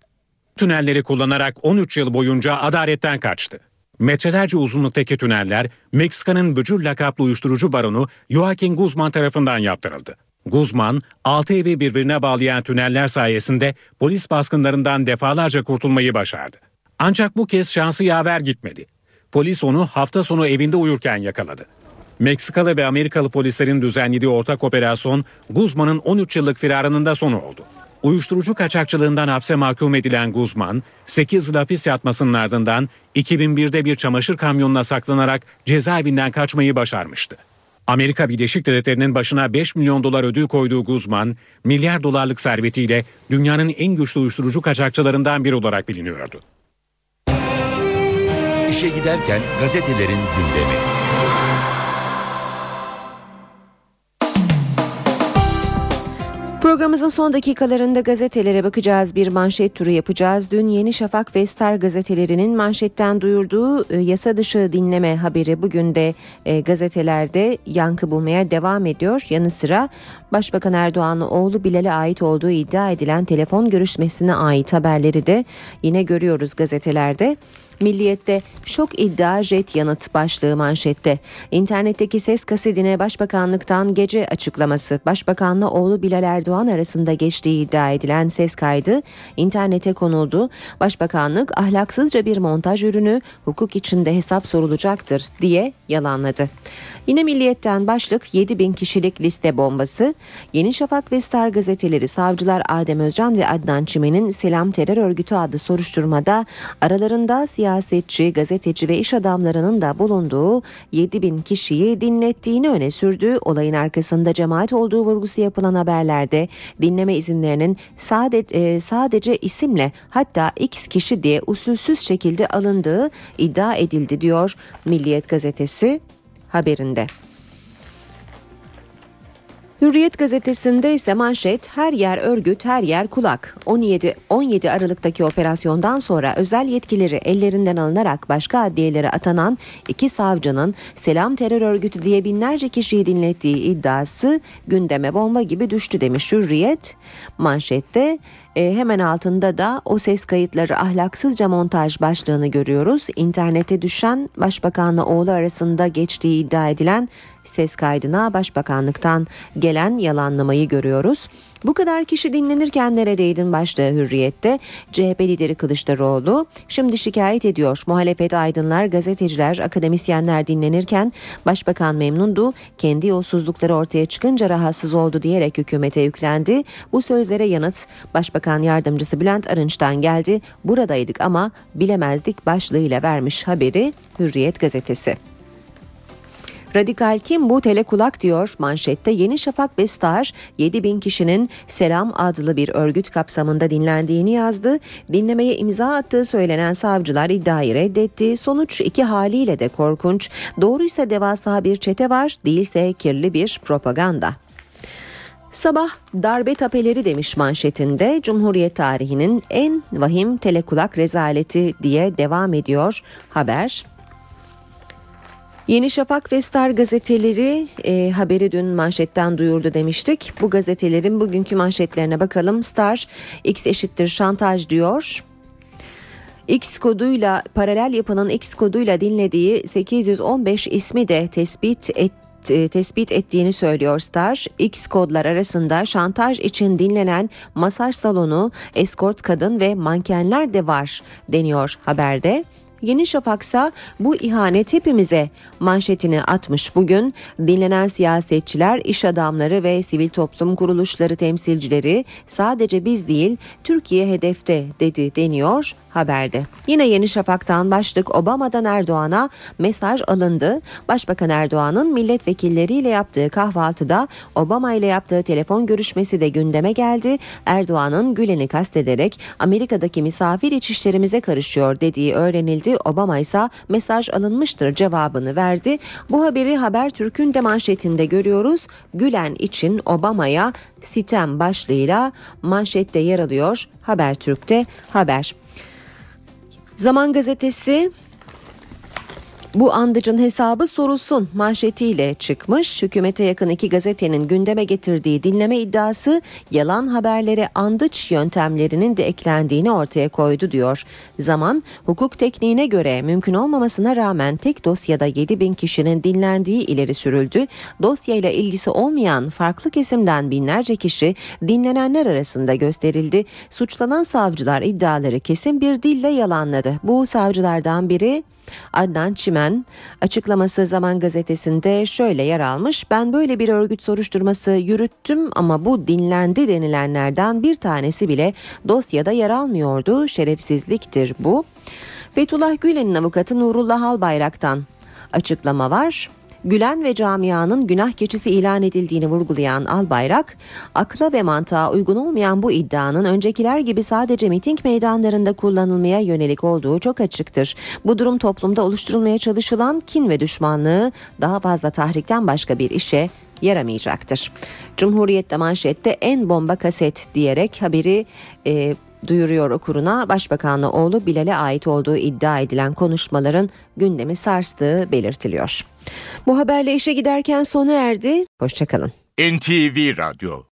Tünelleri kullanarak 13 yıl boyunca adaletten kaçtı. Metrelerce uzunluktaki tüneller Meksika'nın Bücür lakaplı uyuşturucu baronu Joaquin Guzman tarafından yaptırıldı. Guzman, 6 evi birbirine bağlayan tüneller sayesinde polis baskınlarından defalarca kurtulmayı başardı. Ancak bu kez şansı yaver gitmedi. Polis onu hafta sonu evinde uyurken yakaladı. Meksikalı ve Amerikalı polislerin düzenlediği ortak operasyon Guzman'ın 13 yıllık firarının da sonu oldu. Uyuşturucu kaçakçılığından hapse mahkum edilen Guzman, 8 yıl hapis yatmasının ardından 2001'de bir çamaşır kamyonuna saklanarak cezaevinden kaçmayı başarmıştı. Amerika Birleşik Devletleri'nin başına 5 milyon dolar ödül koyduğu Guzman, milyar dolarlık servetiyle dünyanın en güçlü uyuşturucu kaçakçılarından biri olarak biliniyordu. İşe giderken gazetelerin gündemi. Programımızın son dakikalarında gazetelere bakacağız. Bir manşet turu yapacağız. Dün Yeni Şafak ve Star gazetelerinin manşetten duyurduğu e, yasa dışı dinleme haberi bugün de e, gazetelerde yankı bulmaya devam ediyor. Yanı sıra Başbakan Erdoğan'ın oğlu Bilal'e ait olduğu iddia edilen telefon görüşmesine ait haberleri de yine görüyoruz gazetelerde. Milliyet'te şok iddia jet yanıt başlığı manşette. İnternetteki ses kasetine Başbakanlıktan gece açıklaması. Başbakanla oğlu Bilal Erdoğan arasında geçtiği iddia edilen ses kaydı internete konuldu. Başbakanlık ahlaksızca bir montaj ürünü hukuk içinde hesap sorulacaktır diye yalanladı. Yine Milliyet'ten başlık 7 bin kişilik liste bombası. Yeni Şafak ve Star gazeteleri savcılar Adem Özcan ve Adnan Çimen'in Selam Terör Örgütü adlı soruşturmada aralarında siyasetçi, gazeteci ve iş adamlarının da bulunduğu 7 bin kişiyi dinlettiğini öne sürdü. Olayın arkasında cemaat olduğu vurgusu yapılan haberlerde dinleme izinlerinin sadece, sadece isimle hatta X kişi diye usulsüz şekilde alındığı iddia edildi diyor Milliyet gazetesi haberinde. Hürriyet gazetesinde ise manşet her yer örgüt her yer kulak. 17 17 Aralık'taki operasyondan sonra özel yetkileri ellerinden alınarak başka adliyelere atanan iki savcının Selam Terör Örgütü diye binlerce kişiyi dinlettiği iddiası gündeme bomba gibi düştü demiş Hürriyet. Manşette e, hemen altında da o ses kayıtları ahlaksızca montaj başlığını görüyoruz. İnternete düşen Başbakanla oğlu arasında geçtiği iddia edilen ses kaydına Başbakanlıktan gelen yalanlamayı görüyoruz. Bu kadar kişi dinlenirken neredeydin başlığı hürriyette. CHP lideri Kılıçdaroğlu şimdi şikayet ediyor. Muhalefet aydınlar, gazeteciler, akademisyenler dinlenirken başbakan memnundu. Kendi yolsuzlukları ortaya çıkınca rahatsız oldu diyerek hükümete yüklendi. Bu sözlere yanıt Başbakan Yardımcısı Bülent Arınç'tan geldi. Buradaydık ama bilemezdik başlığıyla vermiş haberi Hürriyet gazetesi. Radikal kim bu telekulak diyor manşette Yeni Şafak ve Star 7 bin kişinin Selam adlı bir örgüt kapsamında dinlendiğini yazdı. Dinlemeye imza attığı söylenen savcılar iddiayı reddetti. Sonuç iki haliyle de korkunç. Doğruysa devasa bir çete var değilse kirli bir propaganda. Sabah darbe tapeleri demiş manşetinde Cumhuriyet tarihinin en vahim telekulak rezaleti diye devam ediyor haber. Yeni Şafak ve Star gazeteleri e, haberi dün manşetten duyurdu demiştik. Bu gazetelerin bugünkü manşetlerine bakalım. Star X eşittir şantaj diyor. X koduyla paralel yapının X koduyla dinlediği 815 ismi de tespit etti tespit ettiğini söylüyor Star. X kodlar arasında şantaj için dinlenen masaj salonu, eskort kadın ve mankenler de var deniyor haberde. Yeni Şafak'sa bu ihanet hepimize manşetini atmış bugün. Dinlenen siyasetçiler, iş adamları ve sivil toplum kuruluşları temsilcileri sadece biz değil Türkiye hedefte dedi deniyor haberde. Yine Yeni Şafak'tan başlık Obama'dan Erdoğan'a mesaj alındı. Başbakan Erdoğan'ın milletvekilleriyle yaptığı kahvaltıda Obama ile yaptığı telefon görüşmesi de gündeme geldi. Erdoğan'ın Gülen'i kastederek Amerika'daki misafir iç işlerimize karışıyor dediği öğrenildi. Obama ise mesaj alınmıştır cevabını verdi. Bu haberi Habertürk'ün de manşetinde görüyoruz. Gülen için Obama'ya sitem başlığıyla manşette yer alıyor. Habertürk'te haber. Zaman gazetesi bu andıcın hesabı sorulsun manşetiyle çıkmış. Hükümete yakın iki gazetenin gündeme getirdiği dinleme iddiası yalan haberlere andıç yöntemlerinin de eklendiğini ortaya koydu diyor. Zaman hukuk tekniğine göre mümkün olmamasına rağmen tek dosyada 7 bin kişinin dinlendiği ileri sürüldü. Dosyayla ilgisi olmayan farklı kesimden binlerce kişi dinlenenler arasında gösterildi. Suçlanan savcılar iddiaları kesin bir dille yalanladı. Bu savcılardan biri Adnan Çimen açıklaması Zaman Gazetesi'nde şöyle yer almış. Ben böyle bir örgüt soruşturması yürüttüm ama bu dinlendi denilenlerden bir tanesi bile dosyada yer almıyordu. Şerefsizliktir bu. Fethullah Gülen'in avukatı Nurullah Albayrak'tan açıklama var. Gülen ve camianın günah keçisi ilan edildiğini vurgulayan Albayrak, akla ve mantığa uygun olmayan bu iddianın öncekiler gibi sadece miting meydanlarında kullanılmaya yönelik olduğu çok açıktır. Bu durum toplumda oluşturulmaya çalışılan kin ve düşmanlığı daha fazla tahrikten başka bir işe yaramayacaktır. Cumhuriyet'te manşette en bomba kaset diyerek haberi e, duyuruyor okuruna Başbakanlı oğlu Bilal'e ait olduğu iddia edilen konuşmaların gündemi sarstığı belirtiliyor. Bu haberle işe giderken sona erdi. Hoşçakalın. NTV Radyo